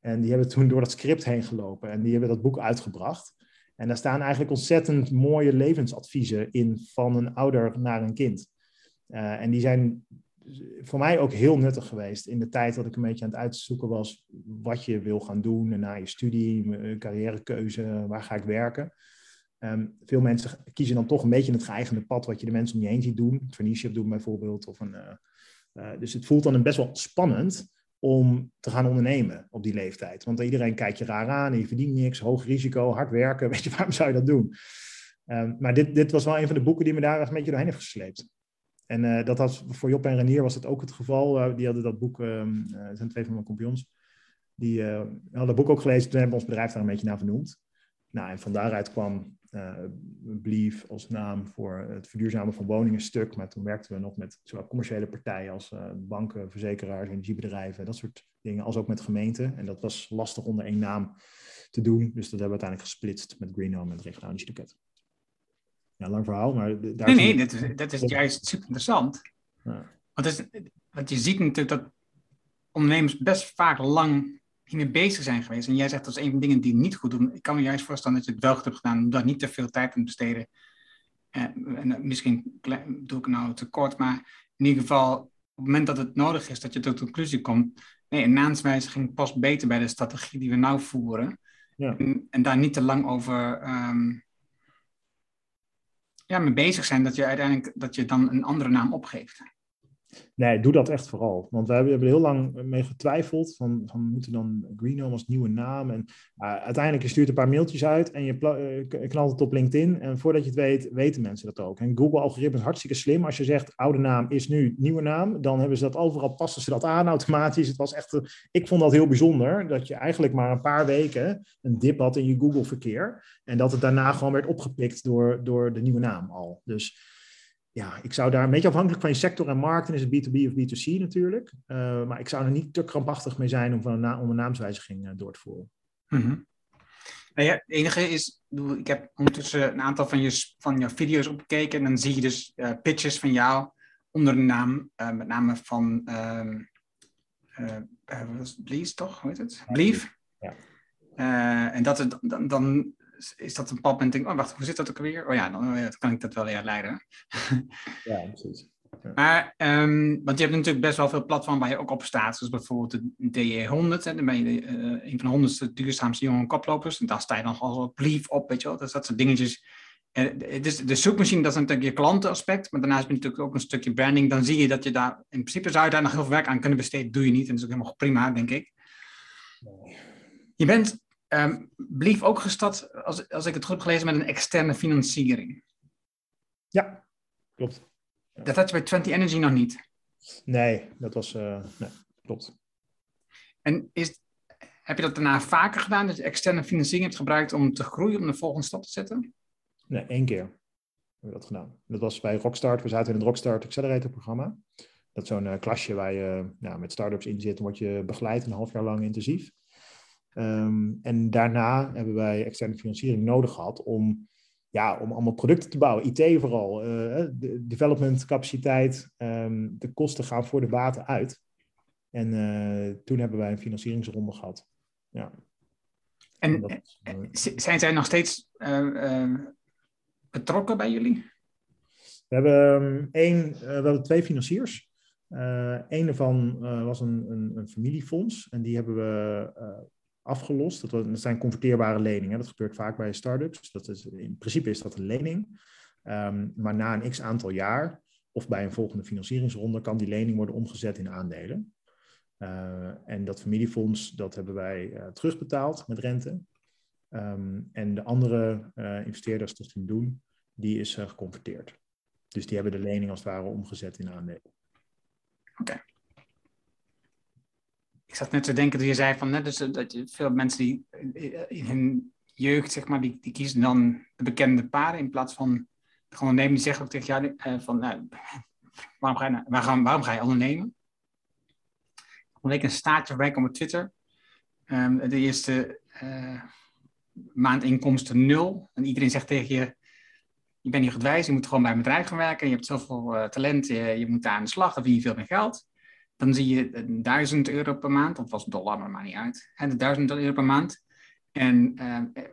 En die hebben toen door dat script heen gelopen en die hebben dat boek uitgebracht. En daar staan eigenlijk ontzettend mooie levensadviezen in van een ouder naar een kind. Uh, en die zijn voor mij ook heel nuttig geweest in de tijd dat ik een beetje aan het uitzoeken was wat je wil gaan doen na je studie, carrièrekeuze, waar ga ik werken. Um, veel mensen kiezen dan toch een beetje het geëigende pad wat je de mensen om je heen ziet doen. Traineeship doen bijvoorbeeld. Of een, uh, dus het voelt dan een best wel spannend om te gaan ondernemen op die leeftijd. Want iedereen kijkt je raar aan je verdient niks, hoog risico, hard werken. Weet je, waarom zou je dat doen? Um, maar dit, dit was wel een van de boeken die me daar een beetje doorheen heeft gesleept. En uh, dat had, voor Job en Renier was dat ook het geval. Uh, die hadden dat boek, um, zijn twee van mijn compagnons. Die hadden dat boek ook gelezen. Toen hebben we ons bedrijf daar een beetje naar vernoemd. Nou, en van daaruit kwam uh, Believe als naam voor het verduurzamen van woningen stuk. Maar toen werkten we nog met zowel commerciële partijen als uh, banken, verzekeraars, energiebedrijven, dat soort dingen, als ook met gemeenten. En dat was lastig onder één naam te doen. Dus dat hebben we uiteindelijk gesplitst met Green Home en het regionaal energiepakket. Ja, lang verhaal, maar... Daar nee, nee, dat is, dat is juist super interessant. Ja. Want, is, want je ziet natuurlijk dat ondernemers best vaak lang hiermee bezig zijn geweest. En jij zegt dat is een van de dingen die niet goed doen. Ik kan me juist voorstellen dat je het wel goed hebt gedaan, om daar niet te veel tijd aan besteden. Eh, en misschien doe ik nou te kort, maar in ieder geval, op het moment dat het nodig is dat je tot de conclusie komt, nee, een naamswijziging past beter bij de strategie die we nou voeren. Ja. En, en, daar niet te lang over um, ja, mee bezig zijn, dat je uiteindelijk dat je dan een andere naam opgeeft. Nee, doe dat echt vooral. Want we hebben, er heel lang mee getwijfeld. Van, van moeten dan Greenhome als nieuwe naam? En uh, uiteindelijk je stuurt een paar mailtjes uit en je uh, knalt het op LinkedIn. En voordat je het weet, weten mensen dat ook. En Google-algoritme is hartstikke slim. Als je zegt oude naam is nu nieuwe naam, dan hebben ze dat overal, passen ze dat aan automatisch. Het was echt, ik vond dat heel bijzonder. Dat je eigenlijk maar een paar weken een dip had in je Google-verkeer. En dat het daarna gewoon werd opgepikt door, door de nieuwe naam al. Dus ja, ik zou daar een beetje afhankelijk van je sector en markt, en is het B2B of B2C natuurlijk. Uh, maar ik zou er niet te krampachtig mee zijn om, van een, na om een naamswijziging uh, door te voeren. Mm -hmm. nou ja, het enige is, ik heb ondertussen een aantal van je, van je video's opgekeken en dan zie je dus uh, pitches van jou onder de naam, met name van um, Blees, toch? Hoe heet het? Believe. Ja. en dat het, dan, dan is dat een pad en denk, oh wacht, hoe zit dat ook alweer? Oh ja, dan, oh kan ik dat wel weer leiden. ja, precies. Ja. Maar, um, want je hebt natuurlijk best wel veel platformen waar je ook op staat. Zoals bijvoorbeeld de DE100. Hè, dan ben je uh, een van de honderdste duurzaamste jonge koplopers. En daar sta je dan al brief op, weet je wel. Dus dat soort dingetjes. Uh, dus de zoekmachine, dat is natuurlijk je klantenaspect. Maar daarnaast heb je natuurlijk ook een stukje branding. Dan zie je dat je daar, in principe zou je daar nog heel veel werk aan kunnen besteden. doe je niet. En dat is ook helemaal prima, denk ik. Je bent Um, blief ook gestart, als, als ik het goed heb gelezen, met een externe financiering. Ja, klopt. Dat had je bij 20 Energy nog niet? Nee, dat was, uh, nee, klopt. En is, heb je dat daarna vaker gedaan, dat je externe financiering hebt gebruikt om te groeien, om de volgende stap te zetten? Nee, één keer hebben we dat gedaan. Dat was bij Rockstart. We zaten in het Rockstart Accelerator programma. Dat is zo'n uh, klasje waar je nou, met startups in zit. Dan word je begeleid een half jaar lang intensief. Um, en daarna hebben wij externe financiering nodig gehad om, ja, om allemaal producten te bouwen. IT vooral, uh, de development capaciteit, um, de kosten gaan voor de water uit. En uh, toen hebben wij een financieringsronde gehad. Ja. En, en uh, zijn zij nog steeds betrokken bij jullie? We hebben, um, één, we hebben twee financiers. Uh, een daarvan uh, was een, een, een, familiefonds en die hebben we uh, afgelost. Dat, zijn converteerbare leningen. Dat gebeurt vaak bij start-ups. Dat is, in principe is dat een lening. Um, maar na een x aantal jaar of bij een volgende financieringsronde kan die lening worden omgezet in aandelen. Uh, en dat familiefonds, dat hebben wij uh, terugbetaald met rente. Um, en de andere uh, investeerders, dat toen doen, die is geconverteerd. Dus die hebben de lening als het ware omgezet in aandelen. Oké. Ik zat net te denken dat je zei van, net dus, dat je veel mensen die in hun jeugd, zeg maar, die, die kiezen dan de bekende paden in plaats van gewoon ondernemen. Die zeggen ook tegen jou uh, van, nou, waarom, ga je, waarom, waarom ga je ondernemen? Een week een staartje voorbij op Twitter. Um, de eerste uh, maandinkomsten nul. En iedereen zegt tegen je, je bent niet goed wijs, je moet gewoon bij een bedrijf gaan werken. Je hebt zoveel talent, je, je moet daar aan de slag, dan verdien je veel meer geld dan zie je 1000 euro per maand, of was dollar, maar maakt niet uit. En 1000 euro per maand. En uh,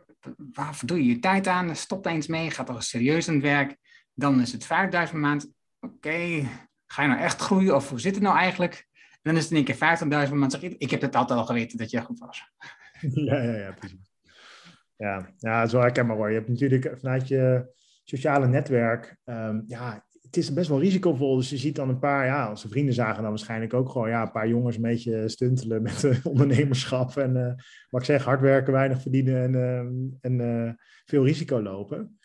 waar doe je je tijd aan? Stop eens mee, gaat toch serieus aan het werk. Dan is het 5000 per maand. Oké, ga je nou echt groeien of hoe zit het nou eigenlijk? En dan is het in één keer 50.000 per maand. Zeg ik, ik heb het altijd al geweten dat je goed was. Ja, ja, ja, precies. Ja, ja zo herkenbaar hoor. Je hebt natuurlijk vanuit je sociale netwerk, um, ja, het is best wel risicovol. Dus je ziet dan een paar, ja, onze vrienden zagen dan waarschijnlijk ook gewoon ja, een paar jongens een beetje stuntelen met ondernemerschap. En uh, wat ik zeg, hard werken, weinig verdienen en, uh, en uh, veel risico lopen.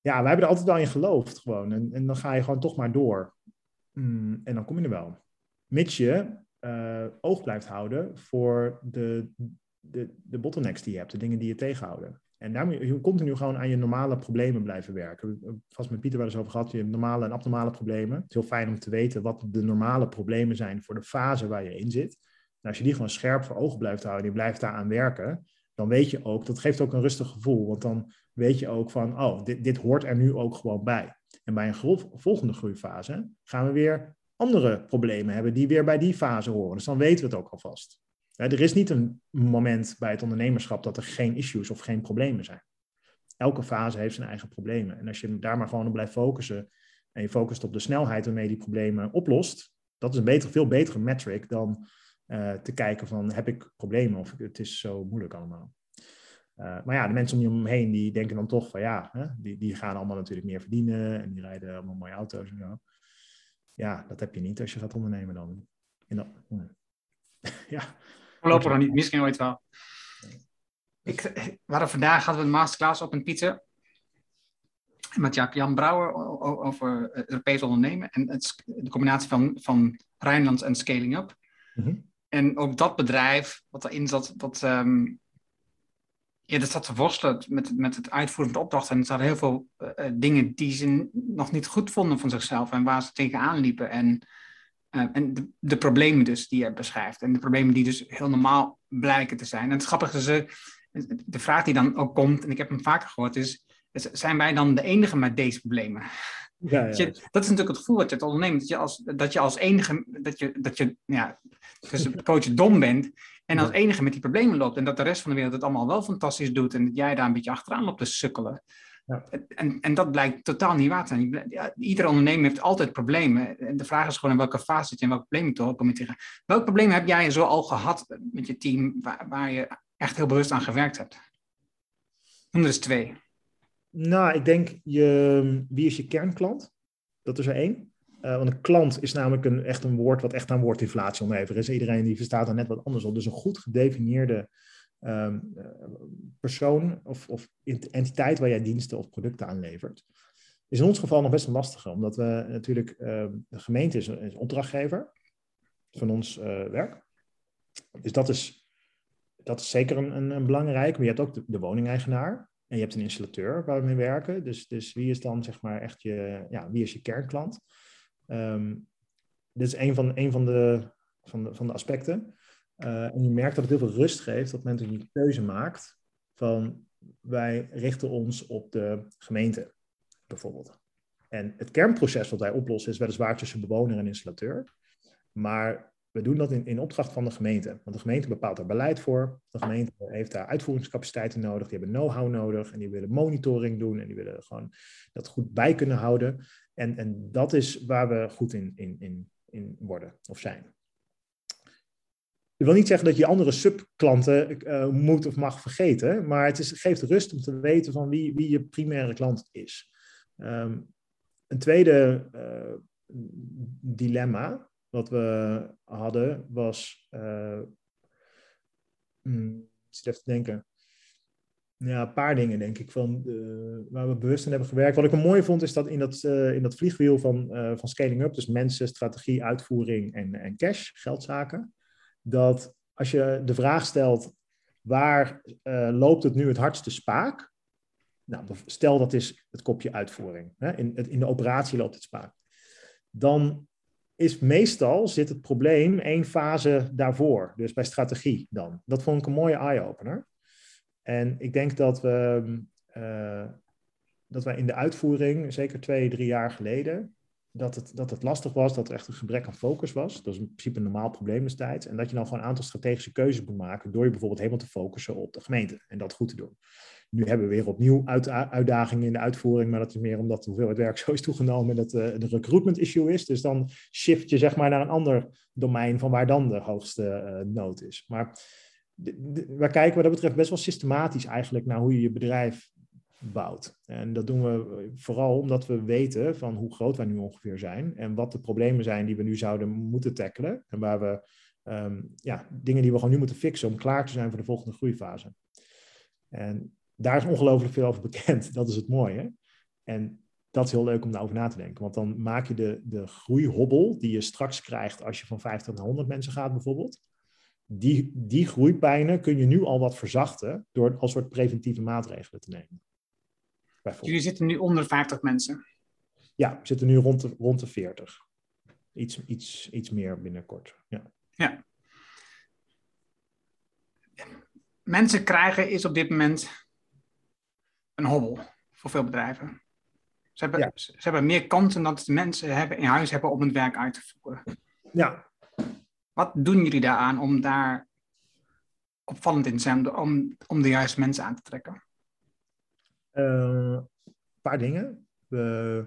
Ja, wij hebben er altijd wel in geloofd gewoon. En, en dan ga je gewoon toch maar door. Mm, en dan kom je er wel. Mits je oog blijft houden voor de, de, de bottlenecks die je hebt, de dingen die je tegenhouden. En daar moet je continu gewoon aan je normale problemen blijven werken. Vast met Pieter wel eens over gehad. Je normale en abnormale problemen. Het is heel fijn om te weten wat de normale problemen zijn voor de fase waar je in zit. Als je die gewoon scherp voor ogen blijft houden en je blijft daaraan werken, dan weet je ook, dat geeft ook een rustig gevoel. Want dan weet je ook van, oh, dit, dit hoort er nu ook gewoon bij. En bij een volgende groeifase gaan we weer andere problemen hebben die weer bij die fase horen. Dus dan weten we het ook alvast. Er is niet een moment bij het ondernemerschap dat er geen issues of geen problemen zijn. Elke fase heeft zijn eigen problemen. En als je daar maar gewoon op blijft focussen en je focust op de snelheid waarmee je die problemen oplost, dat is een veel betere metric dan uh, te kijken van heb ik problemen of het is zo moeilijk allemaal. Uh, maar ja, de mensen om je heen die denken dan toch van ja, hè, die, die gaan allemaal natuurlijk meer verdienen en die rijden allemaal mooie auto's en zo. Ja, dat heb je niet als je gaat ondernemen dan. Ja. Voorlopig nog niet, misschien ooit wel. Ik, we hadden vandaag hadden we een masterclass op een pizza met Jan Brouwer over Europees ondernemen en het, de combinatie van, van Rijnlands en scaling up. Mhm. En ook dat bedrijf, wat erin zat, dat, um, ja, dat zat te worstelen met, met het uitvoeren van de opdracht. En er zaten heel veel uh, dingen die ze nog niet goed vonden van zichzelf en waar ze tegenaan liepen. En, uh, en de, de, problemen dus die je beschrijft. En de problemen die dus heel normaal blijken te zijn. En het grappige is, uh, de vraag die dan ook komt, en ik heb hem vaker gehoord, is zijn wij dan de enige met deze problemen? Ja, ja. dat is natuurlijk het gevoel wat je het onderneemt. Dat je als, dat je als enige, dat je, dat je ja, dus coach dom bent en als enige met die problemen loopt. En dat de rest van de wereld het allemaal wel fantastisch doet en dat jij daar een beetje achteraan loopt te sukkelen. Ja. En, en dat blijkt totaal niet waar te zijn. Ja, iedere ondernemer heeft altijd problemen. En de vraag is gewoon in welke fase zit je en welke problemen te om te gaan. Welke problemen heb jij zo al gehad met je team waar, waar je echt heel bewust aan gewerkt hebt? Noem er eens twee. Nou, ik denk, je, wie is je kernklant? Dat is er één. Uh, want een klant is namelijk een, echt een woord wat echt aan woordinflatie onderhevig is. Iedereen die verstaat er net wat anders op. Dus een goed gedefinieerde um, persoon of, of, entiteit waar jij diensten of producten aan levert. Is in ons geval nog best wel lastiger, omdat we natuurlijk, uh, de gemeente is, is opdrachtgever van ons uh, werk. Dus dat is, dat is zeker een, een, een belangrijk. Maar je hebt ook de, woningeigenaar. En je hebt een installateur waar we mee werken. Dus, dus wie is dan zeg maar echt je, ja, wie is je kernklant? Um, dit is een van, een van, de, van, de, van de aspecten. Uh, en je merkt dat het heel veel rust geeft dat je een keuze maakt van wij richten ons op de gemeente bijvoorbeeld. En het kernproces wat wij oplossen is weliswaar tussen bewoner en installateur. Maar we doen dat in, in opdracht van de gemeente. Want de gemeente bepaalt daar beleid voor. De gemeente heeft daar uitvoeringscapaciteiten nodig. Die hebben know-how nodig. En die willen monitoring doen. En die willen gewoon dat goed bij kunnen houden. En, en dat is waar we goed in, in, in, in worden of zijn. Ik wil niet zeggen dat je andere subklanten uh, moet of mag vergeten. Maar het is, geeft rust om te weten van wie, wie je primaire klant is. Um, een tweede uh, dilemma wat we hadden was, uh, even te denken, ja, een paar dingen denk ik, van, waar we bewust aan hebben gewerkt. Wat ik mooi vond is dat in dat, in dat vliegwiel van, van scaling up, dus mensen, strategie, uitvoering en, en cash, geldzaken, dat als je de vraag stelt, waar loopt het nu het hardste spaak? Nou, stel dat is het kopje uitvoering. Hè? In, in de operatie loopt het spaak. Dan is meestal zit het probleem één fase daarvoor. Dus bij strategie dan. Dat vond ik een mooie eye-opener. En ik denk dat we, uh, dat wij in de uitvoering, zeker twee, drie jaar geleden, dat het, dat het lastig was, dat er echt een gebrek aan focus was. Dat is in principe een normaal probleem destijds. En dat je dan gewoon een aantal strategische keuzes moet maken door je bijvoorbeeld helemaal te focussen op de gemeente en dat goed te doen. Nu hebben we weer opnieuw uit, uitdagingen in de uitvoering, maar dat is meer omdat de hoeveelheid werk zo is toegenomen en dat uh, de recruitment issue is. Dus dan shift je zeg maar naar een ander domein van waar dan de hoogste uh, nood is. Maar we kijken wat dat betreft best wel systematisch eigenlijk naar hoe je je bedrijf bouwt. En dat doen we vooral omdat we weten van hoe groot wij nu ongeveer zijn en wat de problemen zijn die we nu zouden moeten tackelen en waar we um, ja, dingen die we gewoon nu moeten fixen om klaar te zijn voor de volgende groeifase. En daar is ongelooflijk veel over bekend. Dat is het mooie. En dat is heel leuk om daarover na te denken. Want dan maak je de, de groeihobbel die je straks krijgt als je van 50 naar 100 mensen gaat bijvoorbeeld. Die, die groeipijnen kun je nu al wat verzachten door als soort preventieve maatregelen te nemen. Jullie zitten nu onder 50 mensen? Ja, we zitten nu rond de, rond de 40. Iets, iets, iets meer binnenkort. Ja. ja. Mensen krijgen is op dit moment een hobbel voor veel bedrijven. Ze hebben, Ja. ze hebben meer kansen dan de mensen hebben in huis hebben om het werk uit te voeren. Ja, Wat doen jullie daaraan om daar opvallend in te zijn, om, om de juiste mensen aan te trekken? Een paar dingen. We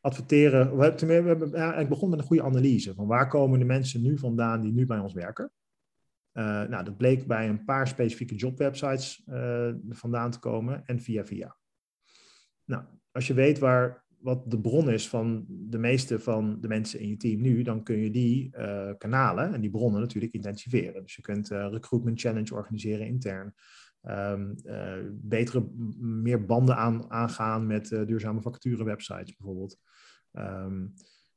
adverteren. We hebben, we ja, eigenlijk begonnen met een goede analyse. Van waar komen de mensen nu vandaan die nu bij ons werken? Eh, nou, dat bleek bij een paar specifieke jobwebsites eh, vandaan te komen en via via. Nou, als je weet waar, wat de bron is van de meeste van de mensen in je team nu, dan kun je die eh, kanalen en die bronnen natuurlijk intensiveren. Dus je kunt recruitment challenge organiseren intern. Eh, betere, meer banden aan, aangaan met eh, duurzame vacaturewebsites bijvoorbeeld. Ehm,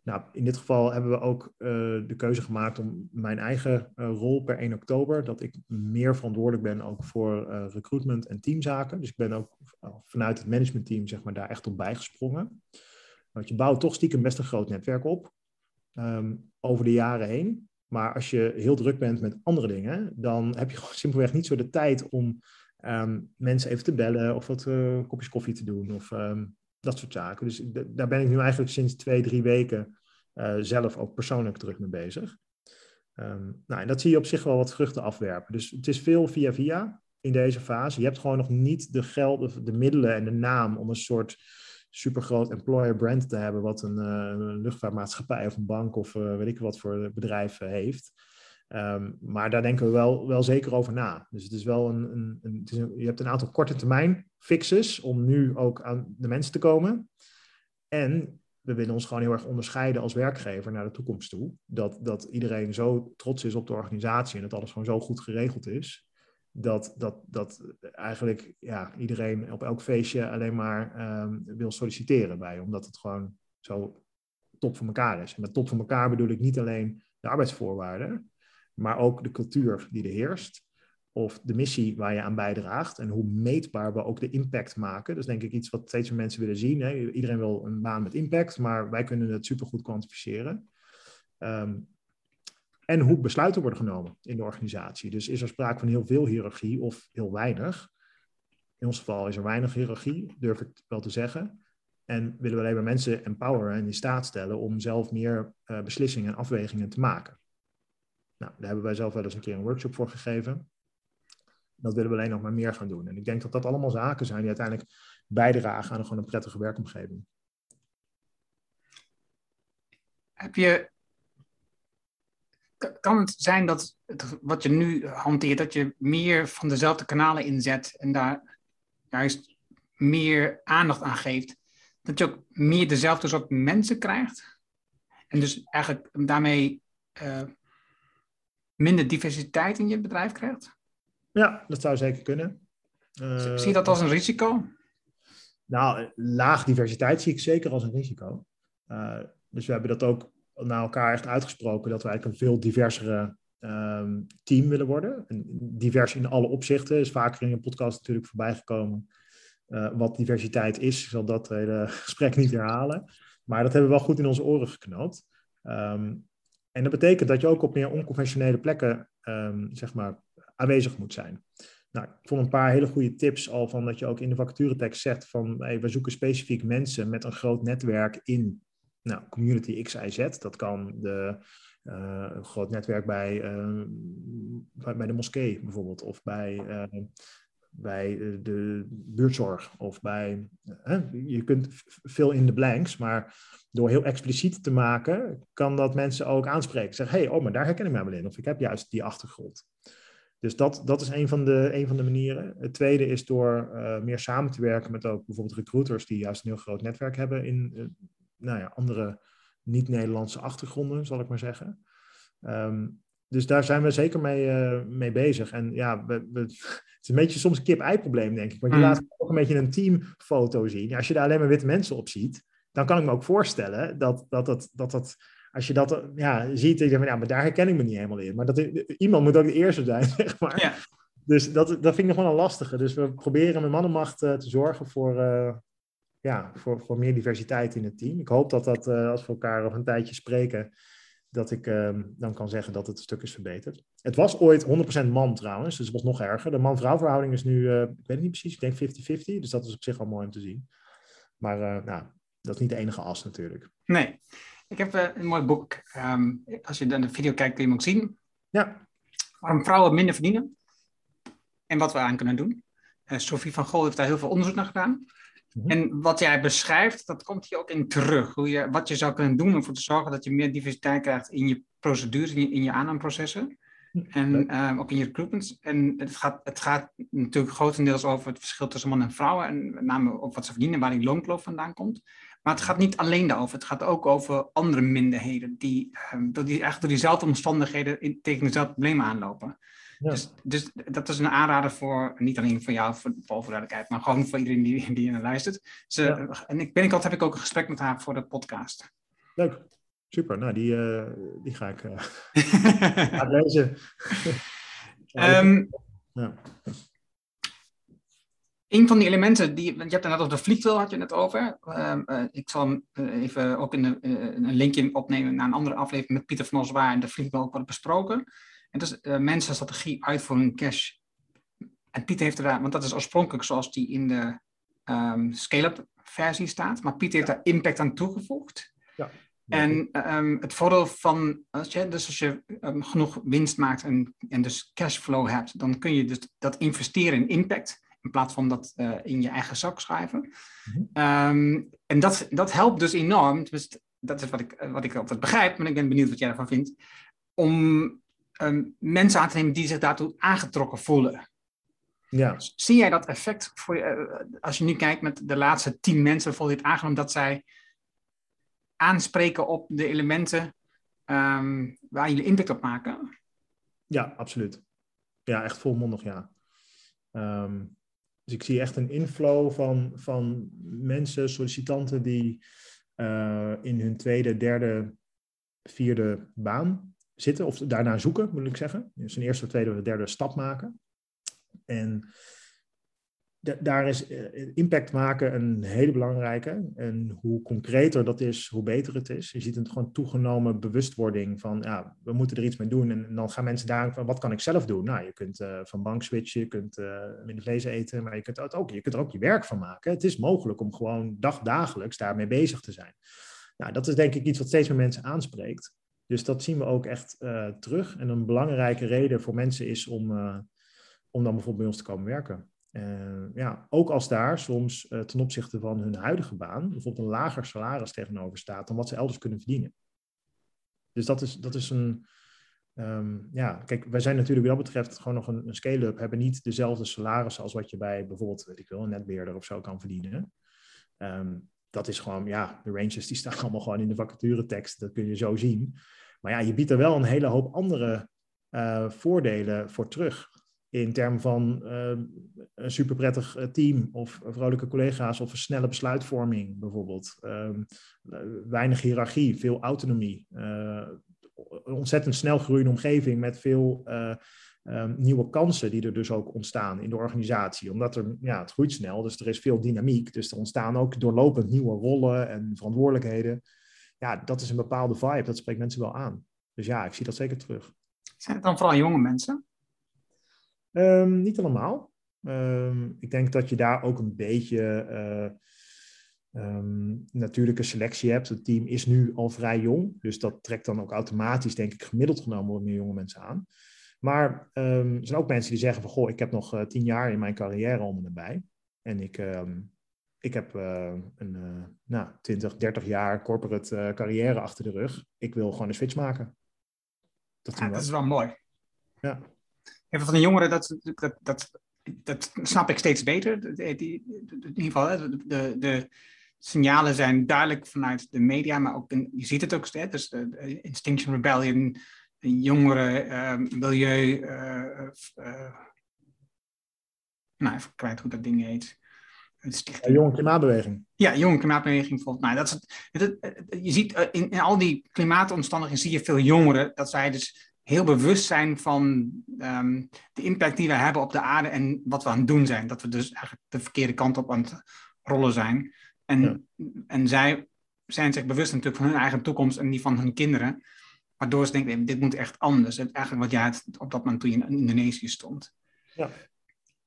nou, in dit geval hebben we ook eh, de keuze gemaakt om mijn eigen rol per 1 oktober, dat ik meer verantwoordelijk ben ook voor recruitment en teamzaken. Dus ik ben ook vanuit het managementteam zeg maar, daar echt op bijgesprongen. Want je bouwt toch stiekem best een groot netwerk op ehm, over de jaren heen. Maar als je heel druk bent met andere dingen, dan heb je gewoon simpelweg niet zo de tijd om ehm, mensen even te bellen of wat eh, kopjes koffie te doen of ehm, dat soort zaken. Dus daar ben ik nu eigenlijk sinds twee, drie weken eh, zelf ook persoonlijk druk mee bezig. Ehm, nou, en dat zie je op zich wel wat vruchten afwerpen. Dus het is veel via via in deze fase. Je hebt gewoon nog niet de geld, de middelen en de naam om een soort supergroot employer brand te hebben, wat een, eh, luchtvaartmaatschappij of een bank of eh, weet ik wat voor bedrijf heeft. Ehm, maar daar denken we wel, wel zeker over na. Dus het is wel een, een, een, het is een- je hebt een aantal korte termijn fixes om nu ook aan de mensen te komen. En we willen ons gewoon heel erg onderscheiden als werkgever naar de toekomst toe. Dat, dat iedereen zo trots is op de organisatie en dat alles gewoon zo goed geregeld is. Dat, dat, dat eigenlijk ja, iedereen op elk feestje alleen maar ehm, wil solliciteren bij. Omdat het gewoon zo top voor elkaar is. En met top voor elkaar bedoel ik niet alleen de arbeidsvoorwaarden, maar ook de cultuur die er heerst. Of de missie waar je aan bijdraagt en hoe meetbaar we ook de impact maken. Dat is denk ik iets wat steeds meer mensen willen zien. Hè. Iedereen wil een baan met impact, maar wij kunnen het supergoed kwantificeren. Ehm, en hoe besluiten worden genomen in de organisatie. Dus is er sprake van heel veel hiërarchie of heel weinig? In ons geval is er weinig hiërarchie, durf ik wel te zeggen. En willen we alleen maar mensen empoweren en in staat stellen om zelf meer eh, beslissingen en afwegingen te maken. Nou, daar hebben wij zelf wel eens een keer een workshop voor gegeven. Dat willen we alleen nog maar meer gaan doen. En ik denk dat dat allemaal zaken zijn die uiteindelijk bijdragen aan gewoon een prettige werkomgeving. Heb je, kan het zijn dat het, wat je nu hanteert, dat je meer van dezelfde kanalen inzet en daar juist meer aandacht aan geeft, dat je ook meer dezelfde soort mensen krijgt? En dus eigenlijk daarmee uh, minder diversiteit in je bedrijf krijgt? Ja, dat zou zeker kunnen. Uh, zie je dat als een risico? Nou, laag diversiteit zie ik zeker als een risico. Uh, dus we hebben dat ook naar elkaar echt uitgesproken, dat we eigenlijk een veel diversere um, team willen worden. En divers in alle opzichten, is vaker in een podcast natuurlijk voorbij gekomen. Uh, wat diversiteit is, ik zal dat hele gesprek niet herhalen. Maar dat hebben we wel goed in onze oren geknoopt. Um, en dat betekent dat je ook op meer onconventionele plekken, um, zeg maar, aanwezig moet zijn. Nou, ik vond een paar hele goede tips al van dat je ook in de vacaturetekst zegt van hey, we zoeken specifiek mensen met een groot netwerk in nou, community X, Y, Z. Dat kan de, uh, een groot netwerk bij, uh, bij de moskee bijvoorbeeld of bij, uh, bij de buurtzorg of bij, je kunt veel in de blanks, maar door heel expliciet te maken kan dat mensen ook aanspreken. Zeggen, hey, oh, maar daar herken ik mij wel in of ik heb juist die achtergrond. Dus dat, dat is een van, de, een van de manieren. Het tweede is door meer samen te werken met ook bijvoorbeeld recruiters die juist een heel groot netwerk hebben in nou ja, andere niet-Nederlandse achtergronden, zal ik maar zeggen. Um, dus daar zijn we zeker mee, uh, mee bezig. En ja, we, we, het is een beetje soms een kip-ei probleem, denk ik. Want je mm. laat ook een beetje een teamfoto zien. Als je daar alleen maar witte mensen op ziet, dan kan ik me ook voorstellen dat dat, dat, dat, dat als je dat ja, ziet, dan denk je, ja, maar daar herken ik me niet helemaal in. Maar dat, iemand moet ook de eerste zijn, zeg maar. Ja. Dus dat, dat vind ik nog wel een lastige. Dus we proberen met mannenmacht uh, te zorgen voor, uh, ja, voor, voor meer diversiteit in het team. Ik hoop dat dat, uh, als we elkaar nog een tijdje spreken, dat ik dan kan zeggen dat het een stuk is verbeterd. Het was ooit 100% man trouwens, dus het was nog erger. De man-vrouw verhouding is nu, ik weet het niet precies, ik denk 50-50. Dus dat is op zich al mooi om te zien. Maar nou, dat is niet de enige as natuurlijk. Nee. Ik heb uh, een mooi boek. Ehm, als je naar de video kijkt, kun je hem ook zien. Ja. Waarom vrouwen minder verdienen. En wat we aan kunnen doen. Uh, Sophie van Gol heeft daar heel veel onderzoek naar gedaan. Mhm. En wat jij beschrijft, dat komt hier ook in terug. Hoe je, wat je zou kunnen doen om ervoor te zorgen dat je meer diversiteit krijgt in je procedures, in je, in je aannameprocessen. En um, ook in je recruitment. En het gaat, het gaat natuurlijk grotendeels over het verschil tussen mannen en vrouwen. En met name op wat ze verdienen, waar die loonkloof vandaan komt. Maar het gaat niet alleen daarover. Het gaat ook over andere minderheden. Die, um, die eigenlijk door diezelfde omstandigheden in, tegen dezelfde problemen aanlopen. Dus, dus, dat is een aanrader voor, niet alleen voor jou, voor voor duidelijkheid, maar gewoon voor iedereen die, die naar luistert. Ze, En ik, binnenkort heb ik ook een gesprek met haar voor de podcast. Leuk. Super, nou die, uh, die ga ik uh, lezen. um, ja. Een van die elementen, die, je hebt net over de vliegtuig, had je het over. Um, uh, ik zal even ook in de, een linkje opnemen naar een andere aflevering met Pieter van Oswaar en de vliegtuig ook worden besproken. En dat is uh, mensenstrategie uitvoering cash. En Pieter heeft er daar, want dat is oorspronkelijk zoals die in de um, scale-up versie staat, maar Pieter heeft daar impact aan toegevoegd. Ja. En um, het voordeel van, als je, dus als je um, genoeg winst maakt en, en dus cashflow hebt, dan kun je dus dat investeren in impact, in plaats van dat uh, in je eigen zak schrijven. Mm -hmm. um, en dat, dat helpt dus enorm, dus dat is wat ik, wat ik altijd begrijp, maar ik ben benieuwd wat jij ervan vindt, om mensen aan te nemen die zich daartoe aangetrokken voelen. Ja. Zie jij dat effect voor je, uh, als je nu kijkt met de laatste tien mensen bijvoorbeeld aangenomen dat zij aanspreken op de elementen um, waar jullie impact op maken? Ja, absoluut. Ja, echt volmondig ja. Um, dus ik zie echt een inflow van, van mensen, sollicitanten die uh, in hun tweede, derde, vierde baan zitten, of daarna zoeken, moet ik zeggen. Dus een eerste, tweede of derde stap maken. En daar is eh, impact maken een hele belangrijke. En hoe concreter dat is, hoe beter het is. Je ziet een gewoon toegenomen bewustwording van, ja, we moeten er iets mee doen. En, dan gaan mensen daar van, wat kan ik zelf doen? Nou, je kunt uh, van bank switchen, je kunt uh, minder vlees eten, maar je kunt, ook, je kunt er ook je werk van maken. Het is mogelijk om gewoon dagdagelijks daarmee bezig te zijn. Nou, dat is denk ik iets wat steeds meer mensen aanspreekt. Dus dat zien we ook echt terug. En een belangrijke reden voor mensen is om, om dan bijvoorbeeld bij ons te komen werken. Uh, ja, ook als daar soms uh, ten opzichte van hun huidige baan bijvoorbeeld een lager salaris tegenover staat dan wat ze elders kunnen verdienen. Dus dat is, dat is een. Um, ja, kijk, wij zijn natuurlijk wat dat betreft gewoon nog een, scale-up, hebben niet dezelfde salarissen als wat je bij bijvoorbeeld, weet ik wel, een netbeheerder of zo kan verdienen. Um, dat is gewoon, ja, de ranges die staan allemaal gewoon in de vacaturetekst, dat kun je zo zien. Maar ja, je biedt er wel een hele hoop andere uh, voordelen voor terug in termen van uh, een super prettig eh, team of vrolijke collega's of een snelle besluitvorming bijvoorbeeld. Um, weinig hiërarchie, veel autonomie. Uh, ontzettend snel groeiende omgeving met veel um, nieuwe kansen die er dus ook ontstaan in de organisatie. Omdat er, ja, het groeit snel, dus er is veel dynamiek. Dus er ontstaan ook doorlopend nieuwe rollen en verantwoordelijkheden. Ja, dat is een bepaalde vibe, dat spreekt mensen wel aan. Dus ja, ik zie dat zeker terug. Zijn het dan vooral jonge mensen? Um, niet allemaal. Um, ik denk dat je daar ook een beetje uh, um, natuurlijke selectie hebt. Het team is nu al vrij jong, dus dat trekt dan ook automatisch, denk ik, gemiddeld genomen wat meer jonge mensen aan. Maar er zijn ook mensen die zeggen van, goh, ik heb nog uh, tien jaar in mijn carrière om en nabij. En ik, ik heb uh, een nou, 20, 30 jaar corporate carrière achter de rug. Ik wil gewoon een switch maken. Dat, ja, dat is wel mooi. Ja. Even van de jongeren, dat, dat, dat, dat snap ik steeds beter. Die, die, in ieder geval, de, de signalen zijn duidelijk vanuit de media, maar ook in, je ziet het ook steeds. Dus de, Instinction Rebellion, jongeren, uh, milieu. Uh, uh, nou, even kwijt hoe dat ding heet. Ja, jonge klimaatbeweging. Ja, jonge klimaatbeweging volgens mij. Dat is het, je ziet in, in al die klimaatomstandigheden zie je veel jongeren dat zij dus heel bewust zijn van um, de impact die we hebben op de aarde en wat we aan het doen zijn. Dat we dus eigenlijk de verkeerde kant op aan het rollen zijn. En, en zij zijn zich bewust natuurlijk van hun eigen toekomst en die van hun kinderen. Waardoor ze denken, dit moet echt anders. En eigenlijk wat jij op dat moment toen je in Indonesië stond. Ja.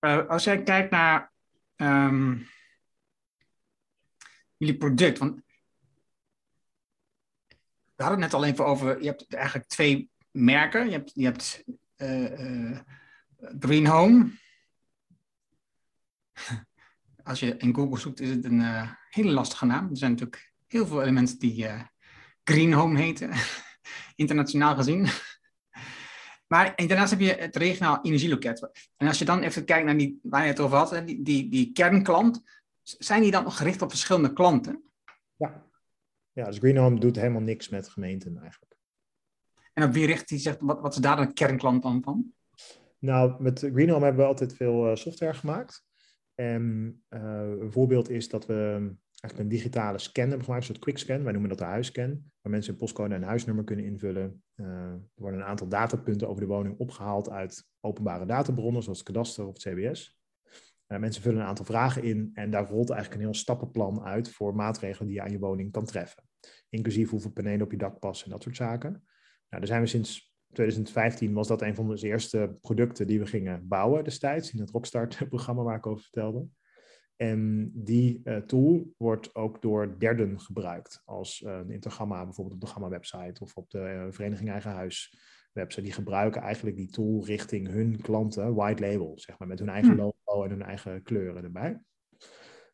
Uh, als jij kijkt naar um, jullie product. Want we hadden het net al even over, je hebt eigenlijk twee merken. Je hebt, je hebt uh, uh, Green Home. Als je in Google zoekt, is het een uh, hele lastige naam. Er zijn natuurlijk heel veel elementen die Green Home heten, internationaal gezien. Maar daarnaast heb je het regionaal energieloket. En als je dan even kijkt naar die, waar je het over had, die, die, die kernklant, zijn die dan nog gericht op verschillende klanten? Ja. ja, dus Green Home doet helemaal niks met gemeenten eigenlijk. En op wie richt hij zich, wat, wat is daar de kernklant dan van? Nou, met Green Home hebben we altijd veel uh, software gemaakt. En uh, een voorbeeld is dat we eigenlijk een digitale scan hebben gemaakt, een soort quickscan. Wij noemen dat de huisscan, waar mensen een postcode en huisnummer kunnen invullen. Uh, er worden een aantal datapunten over de woning opgehaald uit openbare databronnen, zoals het kadaster of het CBS. Mensen vullen een aantal vragen in en daar rolt eigenlijk een heel stappenplan uit voor maatregelen die je aan je woning kan treffen. Inclusief hoeveel panelen op je dak passen en dat soort zaken. Nou, daar zijn we sinds 2015 was dat een van onze eerste producten die we gingen bouwen destijds in het Rockstart-programma waar ik over vertelde. En die uh, tool wordt ook door derden gebruikt, als uh, in Gamma, bijvoorbeeld op de Gamma-website of op de uh, Vereniging Eigen Huis website. Die gebruiken eigenlijk die tool richting hun klanten, white label, zeg maar, met hun eigen logo en hun eigen kleuren erbij.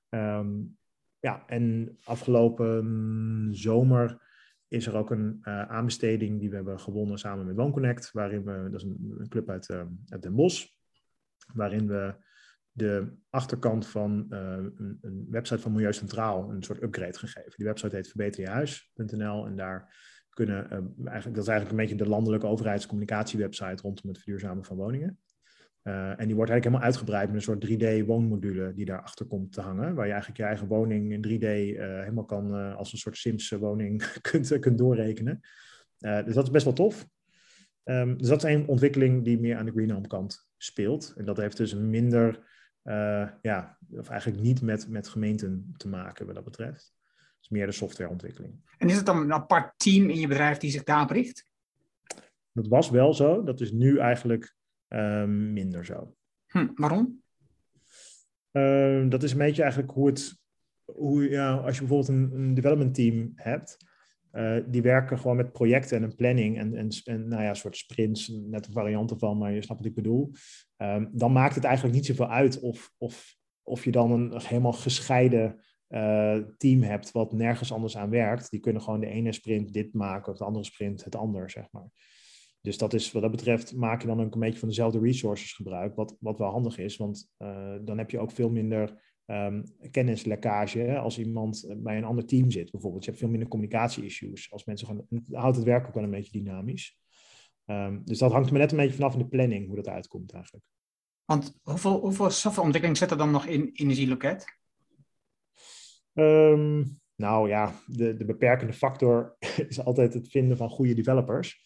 Um, ja, en afgelopen zomer is er ook een aanbesteding die we hebben gewonnen samen met WoonConnect, waarin we, dat is een, club uit, uit Den Bosch, waarin we de achterkant van uh, een, website van Milieu Centraal een soort upgrade gegeven. Die website heet verbeterjehuis.nl en daar kunnen, uh, eigenlijk, dat is eigenlijk een beetje de landelijke overheidscommunicatiewebsite rondom het verduurzamen van woningen. Uh, en die wordt eigenlijk helemaal uitgebreid met een soort 3D-woonmodule die daarachter komt te hangen, waar je eigenlijk je eigen woning in 3D helemaal kan als een soort Sims-woning kunt, kunt doorrekenen. dus dat is best wel tof. Um, dus dat is een ontwikkeling die meer aan de Green Home kant speelt. En dat heeft dus minder ja, of eigenlijk niet met, met gemeenten te maken wat dat betreft. Het is meer de softwareontwikkeling. En is het dan een apart team in je bedrijf die zich daarop richt? Dat was wel zo. Dat is nu eigenlijk uh, minder zo. Hm, waarom? Uh, dat is een beetje eigenlijk hoe het... Hoe, ja, als je bijvoorbeeld een, een development team hebt... Uh, die werken gewoon met projecten en een planning en, en, en nou ja, een soort sprints, net een variant ervan, maar je snapt wat ik bedoel. Um, dan maakt het eigenlijk niet zoveel uit of, of, of je dan een helemaal gescheiden uh, team hebt wat nergens anders aan werkt. Die kunnen gewoon de ene sprint dit maken of de andere sprint het ander, zeg maar. Dus dat is, wat dat betreft maak je dan ook een beetje van dezelfde resources gebruik, wat, wat wel handig is, want uh, dan heb je ook veel minder um, kennislekkage als iemand bij een ander team zit, bijvoorbeeld. Je hebt veel minder communicatie-issues. Als mensen gewoon, houdt het werk ook wel een beetje dynamisch. Um, dus dat hangt er net een beetje vanaf in de planning, hoe dat uitkomt eigenlijk. Want hoeveel, hoeveel softwareontwikkeling zit er dan nog in Energieloket? Um, nou ja, de, de beperkende factor is altijd het vinden van goede developers.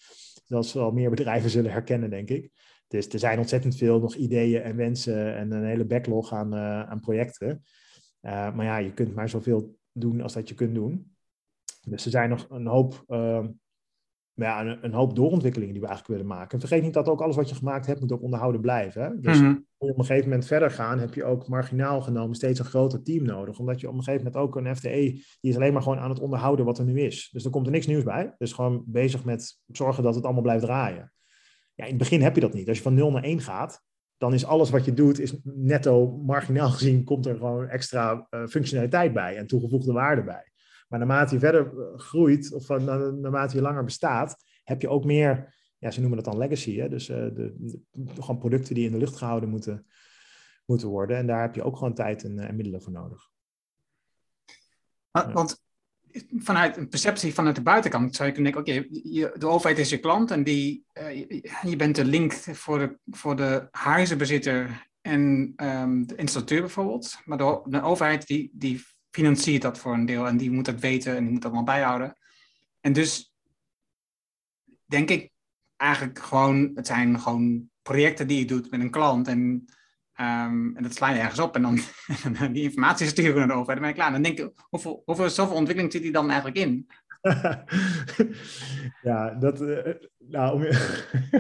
Dat zal meer bedrijven zullen herkennen, denk ik. Dus er zijn ontzettend veel nog ideeën en wensen en een hele backlog aan, uh, aan projecten. Uh, maar ja, je kunt maar zoveel doen als dat je kunt doen. Dus er zijn nog een hoop, uh, ja, een, een, hoop doorontwikkelingen die we eigenlijk willen maken. En vergeet niet dat ook alles wat je gemaakt hebt, moet ook onderhouden blijven. Hè? Dus mm-hmm. op een gegeven moment verder gaan, heb je ook marginaal genomen steeds een groter team nodig. Omdat je op een gegeven moment ook een FTE, die is alleen maar gewoon aan het onderhouden wat er nu is. Dus er komt er niks nieuws bij. Dus gewoon bezig met zorgen dat het allemaal blijft draaien. Ja, in het begin heb je dat niet. Als je van 0 naar 1 gaat, dan is alles wat je doet, is netto marginaal gezien, komt er gewoon extra uh, functionaliteit bij en toegevoegde waarde bij. Maar naarmate je verder eh, groeit, of naarmate je langer bestaat, heb je ook meer, ja, ze noemen dat dan legacy, hè? dus uh, de, de, gewoon producten die in de lucht gehouden moeten, moeten worden. En daar heb je ook gewoon tijd en, en middelen voor nodig. Want vanuit een perceptie vanuit de buitenkant zou je kunnen denken, oké, okay, de overheid is je klant en die, uh, je, je, bent de link voor de, voor de huizenbezitter en um, de installateur bijvoorbeeld. Maar de, de, overheid die, die financiert dat voor een deel en die moet dat weten en die moet dat allemaal bijhouden. En dus denk ik eigenlijk gewoon, het zijn gewoon projecten die je doet met een klant en Um, en dat sla je ergens op en dan die informatie sturen naar de overheid. Dan ben je klaar. Dan denk ik, hoeveel, hoeveel zoveel ontwikkeling zit die dan eigenlijk in? ja, dat, uh, nou, om, je,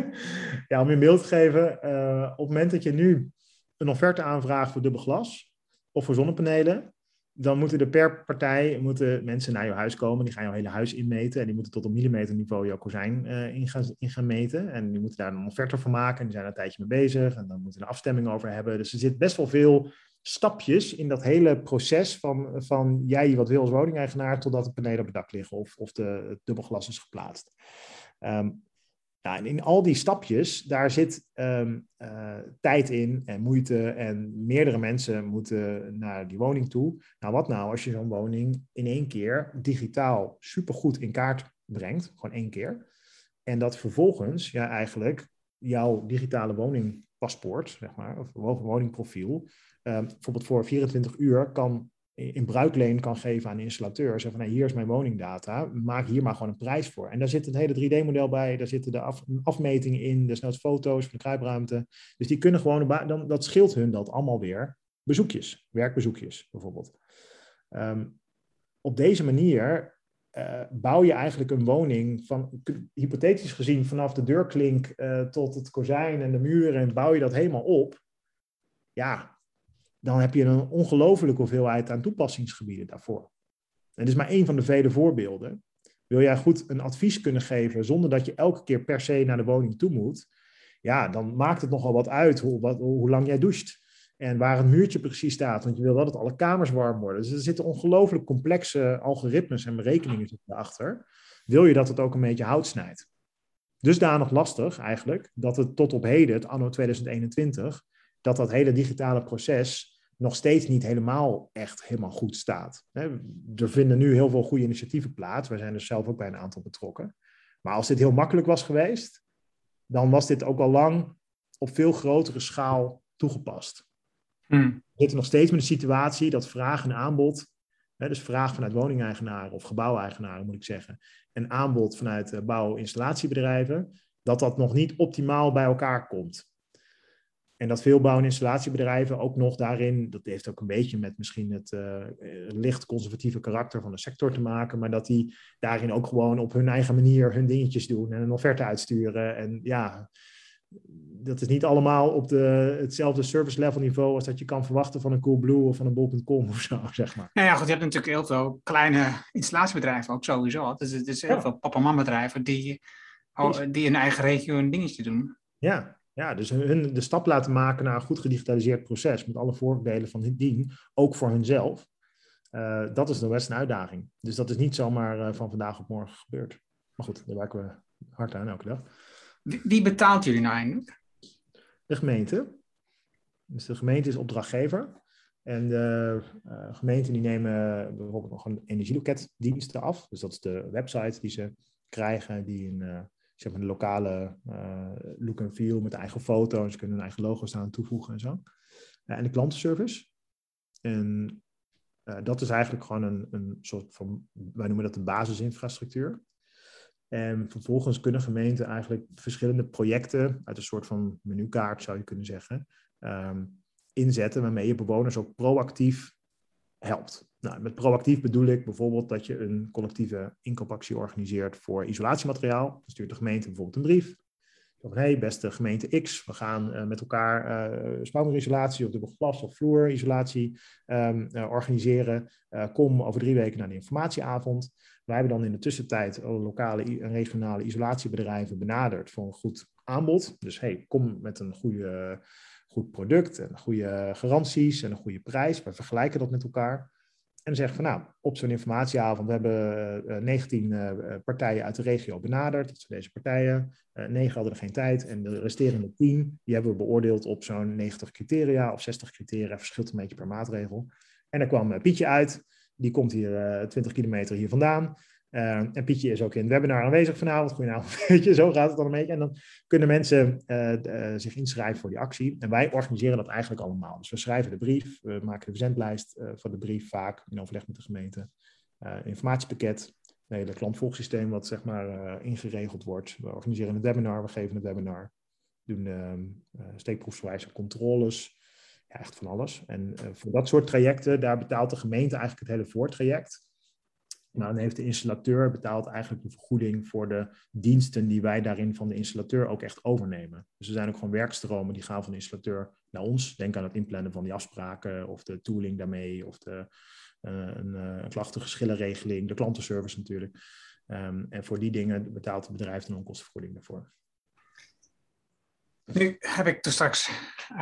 ja, om je beeld te geven. Uh, op het moment dat je nu een offerte aanvraagt voor dubbel glas of voor zonnepanelen. Dan moeten er per partij moeten mensen naar je huis komen. Die gaan jouw hele huis inmeten. En die moeten tot een millimeter niveau jouw kozijn uh, in, gaan, in, gaan, meten. En die moeten daar een offerte voor maken. En die zijn er een tijdje mee bezig. En dan moeten we een afstemming over hebben. Dus er zit best wel veel stapjes in dat hele proces van, van jij wat wil als woningeigenaar totdat de panelen op het dak liggen of, of de, het dubbelglas is geplaatst. Um, nou, en in al die stapjes, daar zit um, uh, tijd in en moeite en meerdere mensen moeten naar die woning toe. Nou, wat nou als je zo'n woning in één keer digitaal supergoed in kaart brengt, gewoon één keer, en dat vervolgens ja, eigenlijk jouw digitale woningpaspoort, zeg maar, of woningprofiel, um, bijvoorbeeld voor 24 uur kan in bruikleen kan geven aan de installateur. Van, hier is mijn woningdata, maak hier maar gewoon een prijs voor. En daar zit een hele 3D-model bij, daar zitten de af, afmetingen in, desnoods foto's van de kruipruimte. Dus die kunnen gewoon, dan, dat scheelt hun dat allemaal weer. Bezoekjes, werkbezoekjes bijvoorbeeld. Um, op deze manier uh, bouw je eigenlijk een woning van, hypothetisch gezien, vanaf de deurklink uh, tot het kozijn en de muren, en bouw je dat helemaal op. Ja, dan heb je een ongelofelijke hoeveelheid aan toepassingsgebieden daarvoor. En dit is maar één van de vele voorbeelden. Wil jij goed een advies kunnen geven zonder dat je elke keer per se naar de woning toe moet, ja, dan maakt het nogal wat uit hoe, hoe lang jij doucht. En waar een muurtje precies staat, want je wil dat alle kamers warm worden. Dus er zitten ongelooflijk complexe algoritmes en berekeningen erachter. Wil je dat het ook een beetje hout snijdt? Dusdanig lastig eigenlijk, dat het tot op heden, het anno 2021, dat dat hele digitale proces nog steeds niet helemaal echt helemaal goed staat. Er vinden nu heel veel goede initiatieven plaats. Wij zijn er zelf ook bij een aantal betrokken. Maar als dit heel makkelijk was geweest, dan was dit ook al lang op veel grotere schaal toegepast. Hmm. We zitten nog steeds met een situatie dat vraag en aanbod, dus vraag vanuit woningeigenaren of gebouweigenaren moet ik zeggen, en aanbod vanuit eh, bouw-installatiebedrijven, dat dat nog niet optimaal bij elkaar komt. En dat veel bouw- en installatiebedrijven ook nog daarin, dat heeft ook een beetje met misschien het uh, licht conservatieve karakter van de sector te maken, maar dat die daarin ook gewoon op hun eigen manier hun dingetjes doen en een offerte uitsturen. En ja, dat is niet allemaal op de, hetzelfde service level niveau als dat je kan verwachten van een Coolblue of van een Bol.com of zo, zeg maar. Nou ja, goed, je hebt natuurlijk heel veel kleine installatiebedrijven ook sowieso. Dus het is heel veel papa bedrijven die, die in eigen regio een dingetje doen. Ja, ja, dus hun de stap laten maken naar een goed gedigitaliseerd proces met alle voordelen van het dien, ook voor hunzelf. Uh, dat is de best een uitdaging. Dus dat is niet zomaar uh, van vandaag op morgen gebeurd. Maar goed, daar werken we hard aan elke dag. Wie, betaalt jullie nou eigenlijk? De gemeente. Dus de gemeente is opdrachtgever. En de uh, gemeenten die nemen bijvoorbeeld nog een energieloketdiensten af. Dus dat is de website die ze krijgen, die een zeg de lokale uh, look en feel met eigen foto's, kunnen hun eigen logo's aan toevoegen en zo. Uh, en de klantenservice. En uh, dat is eigenlijk gewoon een, een soort van, wij noemen dat de basisinfrastructuur. En vervolgens kunnen gemeenten eigenlijk verschillende projecten uit een soort van menukaart, zou je kunnen zeggen, um, inzetten waarmee je bewoners ook proactief helpt. Nou, met proactief bedoel ik bijvoorbeeld dat je een collectieve inkoopactie organiseert voor isolatiemateriaal. Dan stuurt de gemeente bijvoorbeeld een brief. Van, hey, beste gemeente X, we gaan uh, met elkaar uh, spouwmuurisolatie of dubbelglas of vloerisolatie um, uh, organiseren. kom over drie weken naar de informatieavond. Wij hebben dan in de tussentijd lokale en regionale isolatiebedrijven benaderd voor een goed aanbod. Dus hey, kom met een goede, goed product en goede garanties en een goede prijs. We vergelijken dat met elkaar. En zeggen van nou, op zo'n informatieavond we hebben 19 uh, uh, partijen uit de regio benaderd. Dat zijn deze partijen. Uh, 9 hadden er geen tijd. En de resterende 10 die hebben we beoordeeld op zo'n 90 criteria of 60 criteria. Verschilt een beetje per maatregel. En er kwam Pietje uit. Die komt hier 20 kilometer hier vandaan. Uh, en Pietje is ook in het webinar aanwezig vanavond. Goedenavond. Weet je, zo gaat het dan een beetje. En dan kunnen mensen uh, uh, zich inschrijven voor die actie. En wij organiseren dat eigenlijk allemaal. Dus we schrijven de brief, we maken de verzendlijst van de brief vaak in overleg met de gemeente. informatiepakket, een hele klantvolgsysteem wat zeg maar ingeregeld wordt. We organiseren een webinar, we geven een webinar. Doen steekproefswijze controles. Ja, echt van alles. En voor dat soort trajecten, daar betaalt de gemeente eigenlijk het hele voortraject. Nou, dan heeft de installateur betaald eigenlijk de vergoeding voor de diensten die wij daarin van de installateur ook echt overnemen. Dus er zijn ook gewoon werkstromen die gaan van de installateur naar ons. Denk aan het inplannen van die afspraken of de tooling daarmee of de een, een klachtengeschillenregeling, de klantenservice natuurlijk. Um, en voor die dingen betaalt het bedrijf een onkostenvergoeding daarvoor. Nu heb ik dus straks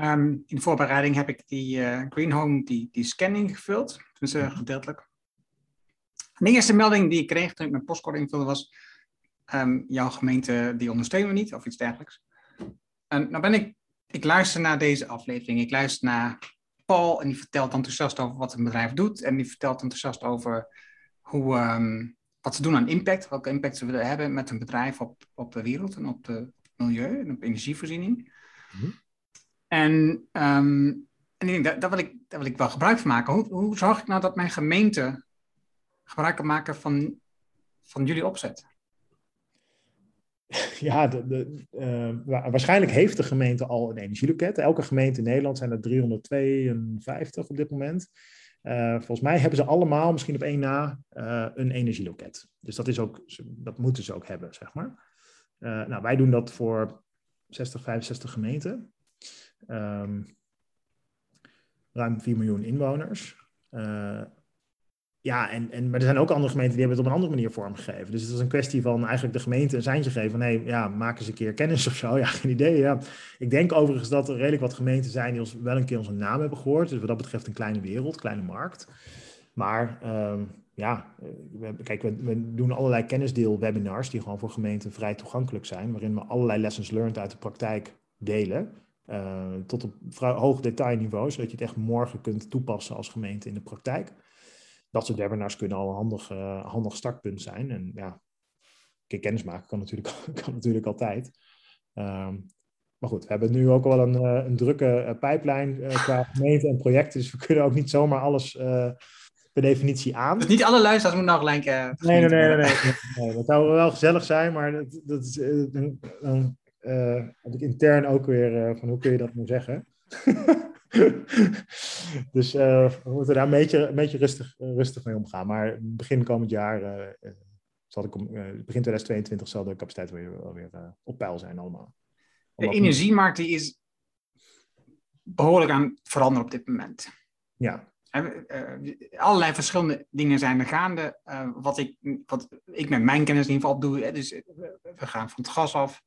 um, in voorbereiding heb ik die uh, Green Home die, die scanning gevuld, dus uh, gedeeltelijk. De eerste melding die ik kreeg toen ik mijn postcode invulde was: um, jouw gemeente die ondersteunen we niet of iets dergelijks. En nou ben ik, ik luister naar deze aflevering, ik luister naar Paul en die vertelt enthousiast over wat een bedrijf doet en die vertelt enthousiast over hoe, um, wat ze doen aan impact, welke impact ze willen hebben met hun bedrijf op, op de wereld en op het milieu en op energievoorziening. Mm En, um, en ik denk, daar, daar, wil ik, daar wil ik wel gebruik van maken. Hoe, hoe zorg ik nou dat mijn gemeente gebruik maken van, van jullie opzet? Ja, uh, waarschijnlijk heeft de gemeente al een energieloket. Elke gemeente in Nederland zijn er 352 op dit moment. Uh, volgens mij hebben ze allemaal, misschien op één na, uh, een energieloket. Dus dat, is ook, dat moeten ze ook hebben, zeg maar. Nou, wij doen dat voor 60, 65 gemeenten. Um, ruim 4 miljoen inwoners. Ja, en, en, maar er zijn ook andere gemeenten die hebben het op een andere manier vormgegeven. Dus het is een kwestie van eigenlijk de gemeente een seintje geven van... ja, maak eens een keer kennis of zo. Ja, geen idee. Ja. Ik denk overigens dat er redelijk wat gemeenten zijn die ons wel een keer onze naam hebben gehoord. Dus wat dat betreft een kleine wereld, kleine markt. Maar um, ja, we, kijk, we, we, doen allerlei kennisdeel-webinars die gewoon voor gemeenten vrij toegankelijk zijn, waarin we allerlei lessons learned uit de praktijk delen. Uh, tot op hoog detailniveau, zodat je het echt morgen kunt toepassen als gemeente in de praktijk. Dat soort webinars kunnen al een handig, uh, handig startpunt zijn. En ja, een kennis maken kan natuurlijk, kan natuurlijk altijd. Um, maar goed, we hebben nu ook wel een, uh, een drukke pijplijn qua gemeente en projecten. Dus we kunnen ook niet zomaar alles per definitie aan. Dus niet alle luisteraars moeten nou gelijk... Uh, nee, nee, nee, nee, nee, Dat zou wel gezellig zijn, maar dat, dat is, uh, dan uh, heb ik intern ook weer van hoe kun je dat nou zeggen? dus we moeten daar een beetje, een beetje rustig, rustig mee omgaan. Maar begin komend jaar, zal ik, begin 2022 zal de capaciteit weer, weer op peil zijn allemaal. De energiemarkt die is behoorlijk aan het veranderen op dit moment. Ja, uh, allerlei verschillende dingen zijn er gaande. Uh, wat, ik, wat ik met mijn kennis in ieder geval doe. Hè, dus we gaan van het gas af.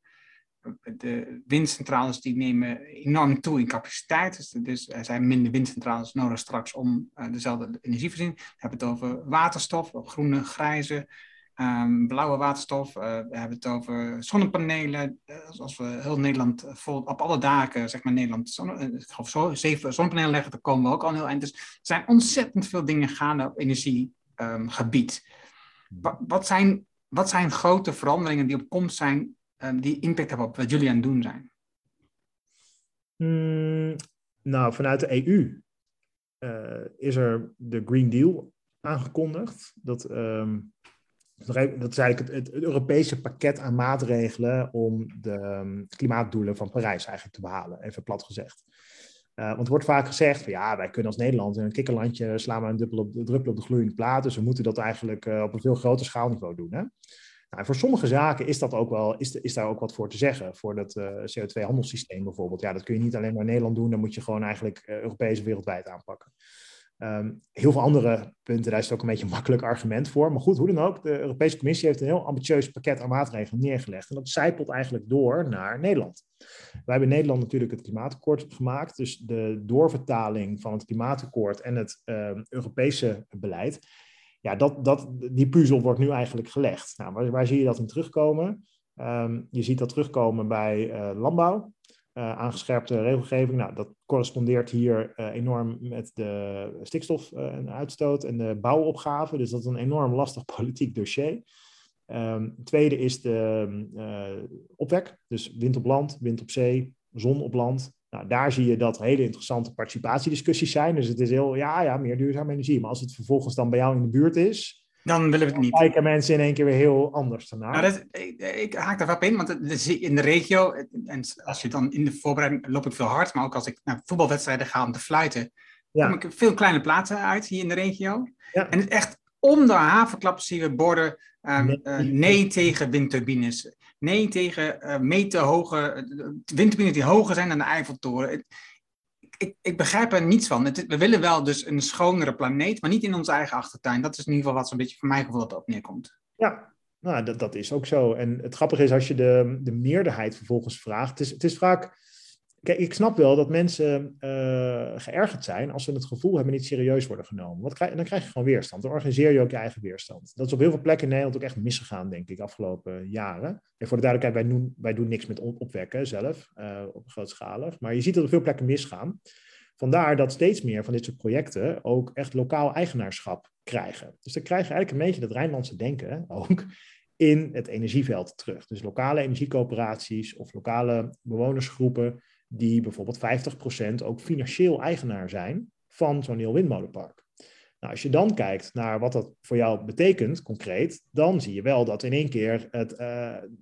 De windcentrales die nemen enorm toe in capaciteit. Dus, dus er zijn minder windcentrales nodig straks om uh, dezelfde energievoorziening. We hebben het over waterstof, groene, grijze. Um, blauwe waterstof, uh, we hebben het over zonnepanelen. Als we heel Nederland vol, op alle daken, zeg maar Nederland, zonne, ik geloof zo, zeven zonnepanelen leggen, dan komen we ook al heel eind. Dus er zijn ontzettend veel dingen gaande op energiegebied. Um, wat, wat, zijn, wat zijn grote veranderingen die op komst zijn, um, die impact hebben op wat jullie aan het doen zijn? Hmm, nou, vanuit de EU is er de Green Deal aangekondigd. Dat dat is eigenlijk het, Europese pakket aan maatregelen om de um, klimaatdoelen van Parijs eigenlijk te behalen, even plat gezegd. Uh, want er wordt vaak gezegd van ja, wij kunnen als Nederland in een kikkerlandje slaan we een druppel op, druppel op de gloeiende plaat, dus we moeten dat eigenlijk op een veel groter schaalniveau doen. Hè? Nou, voor sommige zaken is, dat ook wel, is, is daar ook wat voor te zeggen. Voor dat uh, CO2-handelssysteem bijvoorbeeld. Ja, dat kun je niet alleen maar in Nederland doen, dan moet je gewoon eigenlijk Europees wereldwijd aanpakken. Um, heel veel andere punten, daar is het ook een beetje een makkelijk argument voor. Maar goed, hoe dan ook, de Europese Commissie heeft een heel ambitieus pakket aan maatregelen neergelegd. En dat zijpelt eigenlijk door naar Nederland. Wij hebben in Nederland natuurlijk het klimaatakkoord gemaakt. Dus de doorvertaling van het klimaatakkoord en het uh, Europese beleid. Ja, dat, dat, die puzzel wordt nu eigenlijk gelegd. Nou, waar, waar zie je dat in terugkomen? Um, je ziet dat terugkomen bij uh, landbouw uh, aangescherpte regelgeving. Nou, dat correspondeert hier uh, enorm met de stikstofuitstoot uh, en de bouwopgave. Dus dat is een enorm lastig politiek dossier. Um, tweede is de opwek. Dus wind op land, wind op zee, zon op land. Nou, daar zie je dat hele interessante participatiediscussies zijn. Dus het is heel, ja, ja, meer duurzame energie. Maar als het vervolgens dan bij jou in de buurt is, dan willen we het niet. kijken mensen in één keer weer heel anders ernaar. Nou, dat, ik, ik, haak daar wel op in, want in de regio, en als je dan in de voorbereiding loop ik veel hard, maar ook als ik naar voetbalwedstrijden ga om te fluiten, ja. kom ik veel kleine plaatsen uit hier in de regio. Ja. En het echt om de havenklap zien we borden um, nee. Uh, nee tegen windturbines. Nee tegen uh, meter hoge windturbines die hoger zijn dan de Eiffeltoren. Ik, ik, begrijp er niets van. We willen wel dus een schonere planeet, maar niet in onze eigen achtertuin. Dat is in ieder geval wat zo'n beetje voor mij gevoel dat op neerkomt. Ja, nou, dat, dat is ook zo. En het grappige is als je de, de meerderheid vervolgens vraagt. Het is, het is vaak. Kijk, ik snap wel dat mensen uh, geërgerd zijn als ze het gevoel hebben niet serieus worden genomen. Krijg, dan krijg je gewoon weerstand. Dan organiseer je ook je eigen weerstand. Dat is op heel veel plekken in Nederland ook echt misgegaan, denk ik, afgelopen jaren. En voor de duidelijkheid, wij doen, wij doen niks met opwekken zelf, uh, op grootschalig. Maar je ziet dat op veel plekken misgaan. Vandaar dat steeds meer van dit soort projecten ook echt lokaal eigenaarschap krijgen. Dus dan krijg je eigenlijk een beetje dat Rijnlandse denken ook in het energieveld terug. Dus lokale energiecoöperaties of lokale bewonersgroepen die bijvoorbeeld 50% ook financieel eigenaar zijn van zo'n heel windmolenpark. Nou, als je dan kijkt naar wat dat voor jou betekent, concreet, dan zie je wel dat in één keer het, uh,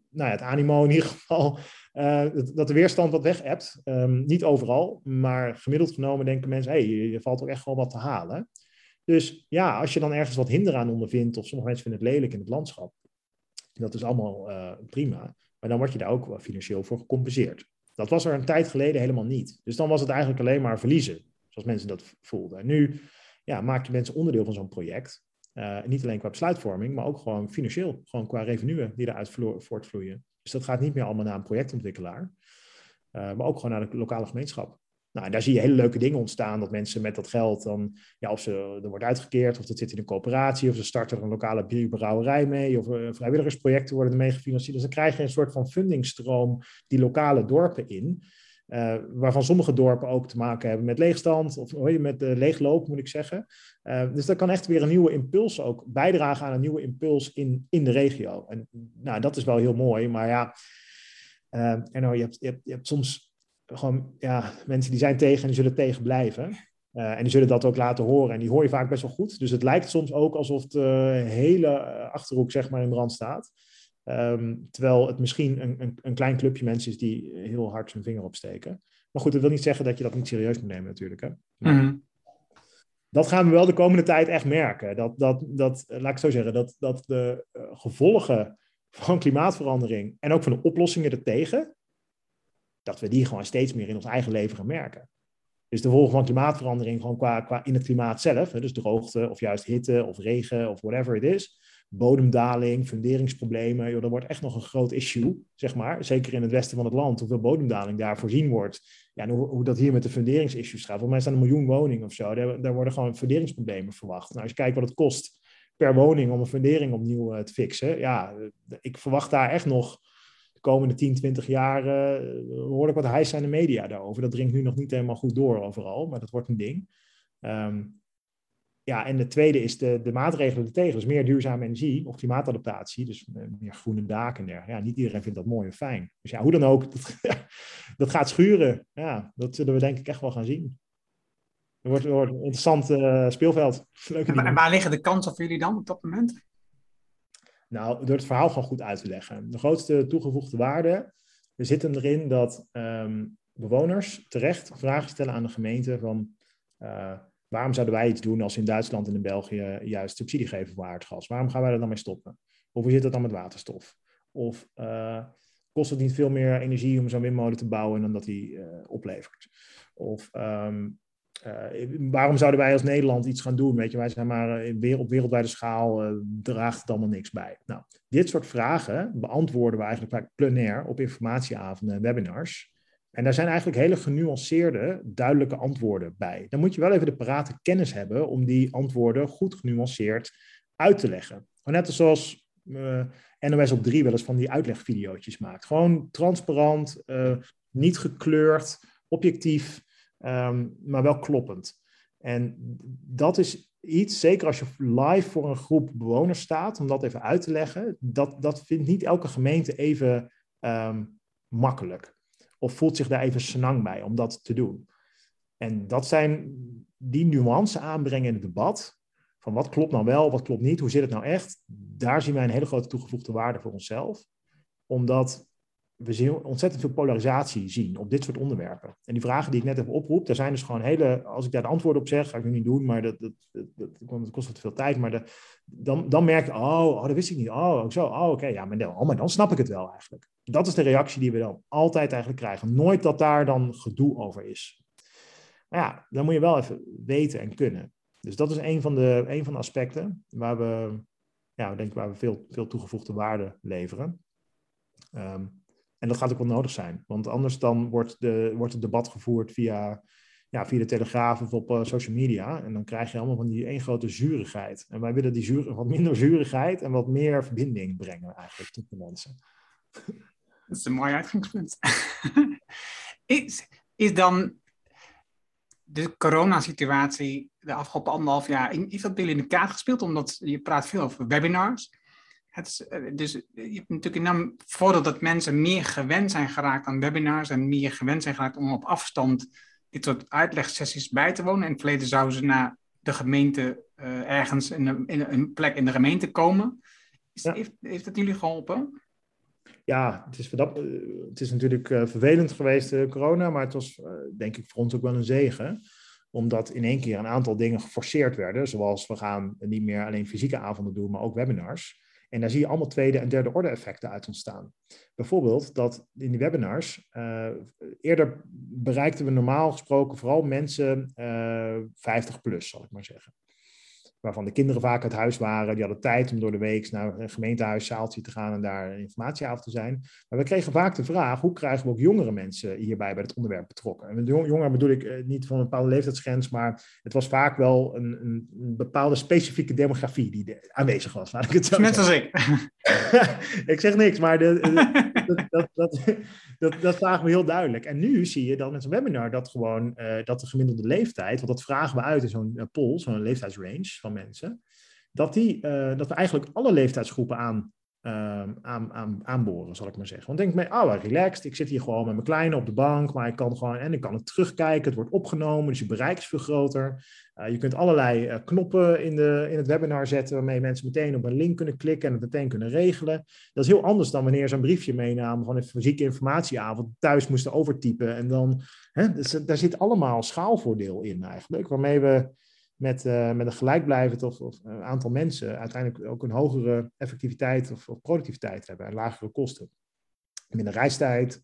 nou ja, het animo in ieder geval, uh, dat de weerstand wat weg hebt. Um, niet overal, maar gemiddeld genomen denken mensen, hé, hey, je valt ook echt wel wat te halen. Dus ja, als je dan ergens wat hinder aan ondervindt, of sommige mensen vinden het lelijk in het landschap, dat is allemaal uh, prima. Maar dan word je daar ook financieel voor gecompenseerd. Dat was er een tijd geleden helemaal niet. Dus dan was het eigenlijk alleen maar verliezen, zoals mensen dat voelden. En nu ja, maak je mensen onderdeel van zo'n project. Uh, niet alleen qua besluitvorming, maar ook gewoon financieel. Gewoon qua revenuen die eruit voortvloeien. Dus dat gaat niet meer allemaal naar een projectontwikkelaar. Uh, maar ook gewoon naar de lokale gemeenschap. Nou, daar zie je hele leuke dingen ontstaan. Dat mensen met dat geld dan, ja, of ze, er wordt uitgekeerd, of dat zit in een coöperatie, of ze starten een lokale bierbrouwerij mee, of uh, vrijwilligersprojecten worden ermee gefinancierd. Dus dan krijg je een soort van fundingstroom die lokale dorpen in. Uh, waarvan sommige dorpen ook te maken hebben met leegstand, of je, met uh, leegloop, moet ik zeggen. Uh, dus dat kan echt weer een nieuwe impuls ook bijdragen aan een nieuwe impuls in, in de regio. En nou, dat is wel heel mooi, maar ja, en nou, je, hebt, je, hebt, je hebt soms gewoon ja, mensen die zijn tegen en die zullen tegen blijven. Uh, en die zullen dat ook laten horen. En die hoor je vaak best wel goed. Dus het lijkt soms ook alsof de hele achterhoek zeg maar in brand staat. Um, terwijl het misschien een, een, een, klein clubje mensen is die heel hard zijn vinger opsteken. Maar goed, dat wil niet zeggen dat je dat niet serieus moet nemen natuurlijk. Hè? Mm -hmm. Dat gaan we wel de komende tijd echt merken. Dat, dat, dat laat ik zo zeggen, dat, dat de uh, gevolgen van klimaatverandering en ook van de oplossingen ertegen, dat we die gewoon steeds meer in ons eigen leven gaan merken. Dus de gevolgen van klimaatverandering, gewoon qua, qua in het klimaat zelf, hè, dus droogte of juist hitte of regen of whatever it is, bodemdaling, funderingsproblemen, joh, dat wordt echt nog een groot issue, zeg maar. Zeker in het westen van het land, hoeveel bodemdaling daar voorzien wordt. Ja, en hoe, hoe dat hier met de funderingsissues gaat. Volgens mij staan een miljoen woningen of zo, daar, daar worden gewoon funderingsproblemen verwacht. Nou, als je kijkt wat het kost per woning om een fundering opnieuw uh, te fixen, ja, ik verwacht daar echt nog komende 10, 20 jaar hoor ik wat hijs zijn de media daarover. Dat dringt nu nog niet helemaal goed door overal, maar dat wordt een ding. Um, ja, en de tweede is de, de maatregelen ertegen. Dus meer duurzame energie of klimaatadaptatie. Dus meer groene daken en dergelijke. Ja, niet iedereen vindt dat mooi en fijn. Dus ja, hoe dan ook, dat, dat gaat schuren. Ja, dat zullen we denk ik echt wel gaan zien. Het wordt, wordt een interessant uh, speelveld. En, en waar liggen de kansen voor jullie dan op dat moment? Nou, door het verhaal gewoon goed uit te leggen. De grootste toegevoegde waarde zitten erin dat um, bewoners terecht vragen stellen aan de gemeente van... Uh, waarom zouden wij iets doen als in Duitsland en in België juist subsidie geven voor aardgas? Waarom gaan wij er dan mee stoppen? Of hoe zit het dan met waterstof? Of uh, kost het niet veel meer energie om zo'n windmolen te bouwen dan dat die uh, oplevert? Of uh, waarom zouden wij als Nederland iets gaan doen? Weet je, wij zijn maar op wereldwijde schaal, uh, draagt het allemaal niks bij. Nou, dit soort vragen beantwoorden we eigenlijk plenair op informatieavonden en webinars. En daar zijn eigenlijk hele genuanceerde, duidelijke antwoorden bij. Dan moet je wel even de parate kennis hebben om die antwoorden goed genuanceerd uit te leggen. Net zoals NOS op 3 wel eens van die uitlegvideootjes maakt. Gewoon transparant, niet gekleurd, objectief, um, maar wel kloppend. En dat is iets, zeker als je live voor een groep bewoners staat, om dat even uit te leggen, dat, dat vindt niet elke gemeente even um, makkelijk of voelt zich daar even senang bij om dat te doen. En dat zijn die nuance aanbrengen in het debat. Van wat klopt nou wel, wat klopt niet, hoe zit het nou echt? Daar zien wij een hele grote toegevoegde waarde voor onszelf. Omdat we zien ontzettend veel polarisatie zien op dit soort onderwerpen. En die vragen die ik net even oproep, daar zijn dus gewoon hele. Als ik daar de antwoorden op zeg, ga ik nu niet doen, maar dat, dat, dat, kost wat veel tijd. Maar dan, dan merk je, oh, oh, dat wist ik niet. Oh, zo, oh, oké, ja, maar dan, oh, maar dan snap ik het wel eigenlijk. Dat is de reactie die we dan altijd eigenlijk krijgen. Nooit dat daar dan gedoe over is. Maar ja, dan moet je wel even weten en kunnen. Dus dat is een van de, een van de aspecten waar we, ja, denk ik, waar we veel, veel toegevoegde waarde leveren. Ehm, en dat gaat ook wel nodig zijn. Want anders dan wordt, de, wordt het debat gevoerd via, ja, via de Telegraaf of op uh, social media. En dan krijg je allemaal van die één grote zurigheid. En wij willen die zuur, wat minder zurigheid en wat meer verbinding brengen eigenlijk tot de mensen. Dat is een mooi uitgangspunt. is, is dan de coronasituatie de afgelopen anderhalf jaar, is dat jullie in de kaart gespeeld? Omdat je praat veel over webinars. Het is, eh, dus je hebt natuurlijk enorm voordeel dat mensen meer gewend zijn geraakt aan webinars en meer gewend zijn geraakt om op afstand dit soort uitlegsessies bij te wonen. En in het verleden zouden ze naar de gemeente uh, ergens in een, in een, plek in de gemeente komen. Is, heeft, heeft dat jullie geholpen? Ja, het is, dat, eh, het is natuurlijk vervelend geweest, corona, maar het was denk ik voor ons ook wel een zegen omdat in één keer een aantal dingen geforceerd werden, zoals we gaan niet meer alleen fysieke avonden doen, maar ook webinars. En daar zie je allemaal tweede en derde orde effecten uit ontstaan. Bijvoorbeeld dat in die webinars, uh, eerder bereikten we normaal gesproken vooral mensen uh, eh, 50 plus, zal ik maar zeggen waarvan de kinderen vaak uit huis waren. Die hadden tijd om door de week naar een gemeentehuiszaaltje te gaan en daar informatieavond te zijn. Maar we kregen vaak de vraag, hoe krijgen we ook jongere mensen hierbij bij het onderwerp betrokken? En met jongeren bedoel ik eh, niet van een bepaalde leeftijdsgrens, maar het was vaak wel een, een, bepaalde specifieke demografie die aanwezig was. Laat ik het zo Net als ik. ik zeg niks, maar de, dat, dat, dat, dat, dat vragen we heel duidelijk. En nu zie je dan met zo'n webinar dat gewoon uh, dat de gemiddelde leeftijd, want dat vragen we uit in zo'n uh, poll, zo'n leeftijdsrange van mensen, dat, die, uh, dat we eigenlijk alle leeftijdsgroepen aan, aan, aan, aanboren, zal ik maar zeggen. Want denk me, oh, relaxed, ik zit hier gewoon met mijn kleine op de bank, maar ik kan gewoon, en ik kan het terugkijken, het wordt opgenomen, dus je bereik is veel groter. je kunt allerlei knoppen in, de, in het webinar zetten, waarmee mensen meteen op een link kunnen klikken en het meteen kunnen regelen. Dat is heel anders dan wanneer ze een briefje meenamen van een fysieke informatieavond, thuis moesten overtypen. En dan, hè, dus, daar zit allemaal schaalvoordeel in eigenlijk, waarmee we met, uh, met een gelijkblijvend of, of, een aantal mensen uiteindelijk ook een hogere effectiviteit of, of productiviteit hebben en lagere kosten. Minder reistijd.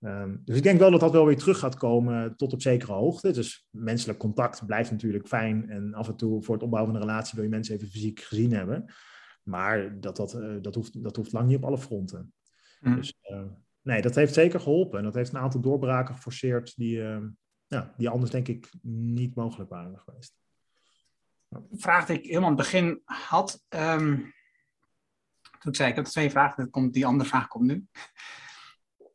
Um, dus ik denk wel dat dat wel weer terug gaat komen tot op zekere hoogte. Dus menselijk contact blijft natuurlijk fijn en af en toe voor het opbouwen van een relatie wil je mensen even fysiek gezien hebben. Maar dat, dat, uh, dat, hoeft, dat hoeft lang niet op alle fronten. Mm. Dus uh, nee, dat heeft zeker geholpen. En dat heeft een aantal doorbraken geforceerd die, ja, die anders denk ik niet mogelijk waren geweest vraag die ik helemaal aan het begin had. Um, toen ik zei, ik heb twee vragen, dat komt, die andere vraag komt nu.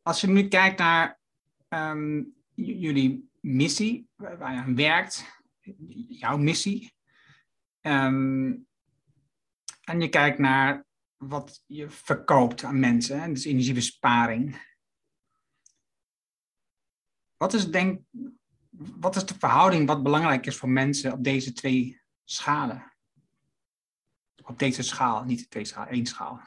Als je nu kijkt naar um, jullie missie, waar je aan werkt, jouw missie, um, en je kijkt naar wat je verkoopt aan mensen, hè, dus energiebesparing. Wat is, denk, wat is de verhouding wat belangrijk is voor mensen op deze twee schalen. Op deze schaal, niet twee schaal, één schaal.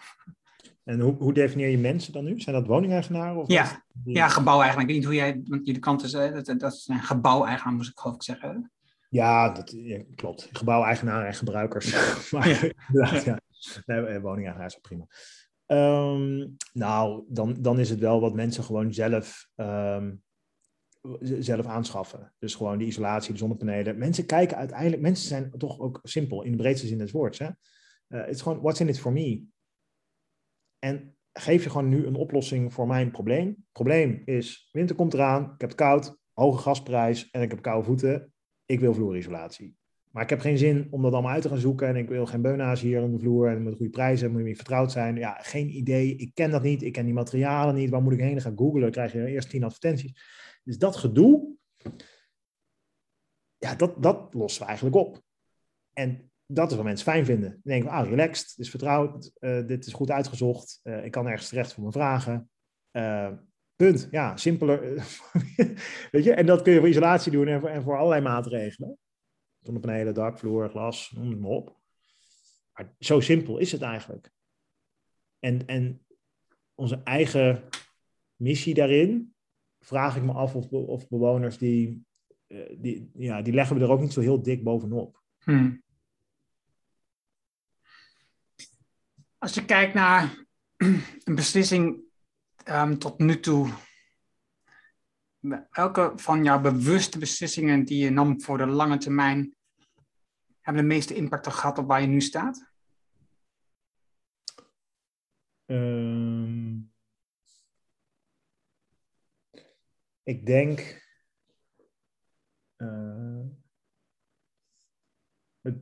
En hoe, hoe definieer je mensen dan nu? Zijn dat woningeigenaren? Of ja, ja gebouweigenaar. Ik weet niet hoe jij, want jullie kant is, dat, dat is een gebouweigenaar, moest ik geloof ik zeggen. Ja, dat ja, klopt. Gebouweigenaren en gebruikers. maar ja. ja. Nee, eh, woningeigenaar is prima. Um, nou, dan, dan is het wel wat mensen gewoon zelf um, zelf aanschaffen. Dus gewoon die isolatie, de zonnepanelen. Mensen kijken uiteindelijk, mensen zijn toch ook simpel in de breedste zin des woords. Uh, het is gewoon, what's in it for me? En geef je gewoon nu een oplossing voor mijn probleem. Probleem is, winter komt eraan, ik heb het koud, hoge gasprijs en ik heb koude voeten. Ik wil vloerisolatie. Maar ik heb geen zin om dat allemaal uit te gaan zoeken. En ik wil geen beuna's hier aan de vloer. En met goede prijzen moet je niet vertrouwd zijn. Ja, geen idee. Ik ken dat niet. Ik ken die materialen niet. Waar moet ik heen? Dan ga. Dan krijg je eerst tien advertenties. Dus dat gedoe, ja, dat, dat lossen we eigenlijk op. En dat is wat mensen fijn vinden. Dan denken we, ah, relaxed, dit is vertrouwd, uh, dit is goed uitgezocht, uh, ik kan ergens terecht voor mijn vragen. Uh, punt. Ja, simpeler. Weet je, en dat kun je voor isolatie doen en voor, en voor allerlei maatregelen. Zonnepanelen, dak, vloer, glas, noem het maar op. Maar zo simpel is het eigenlijk. En, en onze eigen missie daarin vraag ik me af of, of bewoners die, uh, die, ja, die leggen we er ook niet zo heel dik bovenop. Hmm. Als je kijkt naar een beslissing um, tot nu toe, welke van jouw bewuste beslissingen die je nam voor de lange termijn hebben de meeste impact gehad op waar je nu staat? Um, ik denk. Uh, het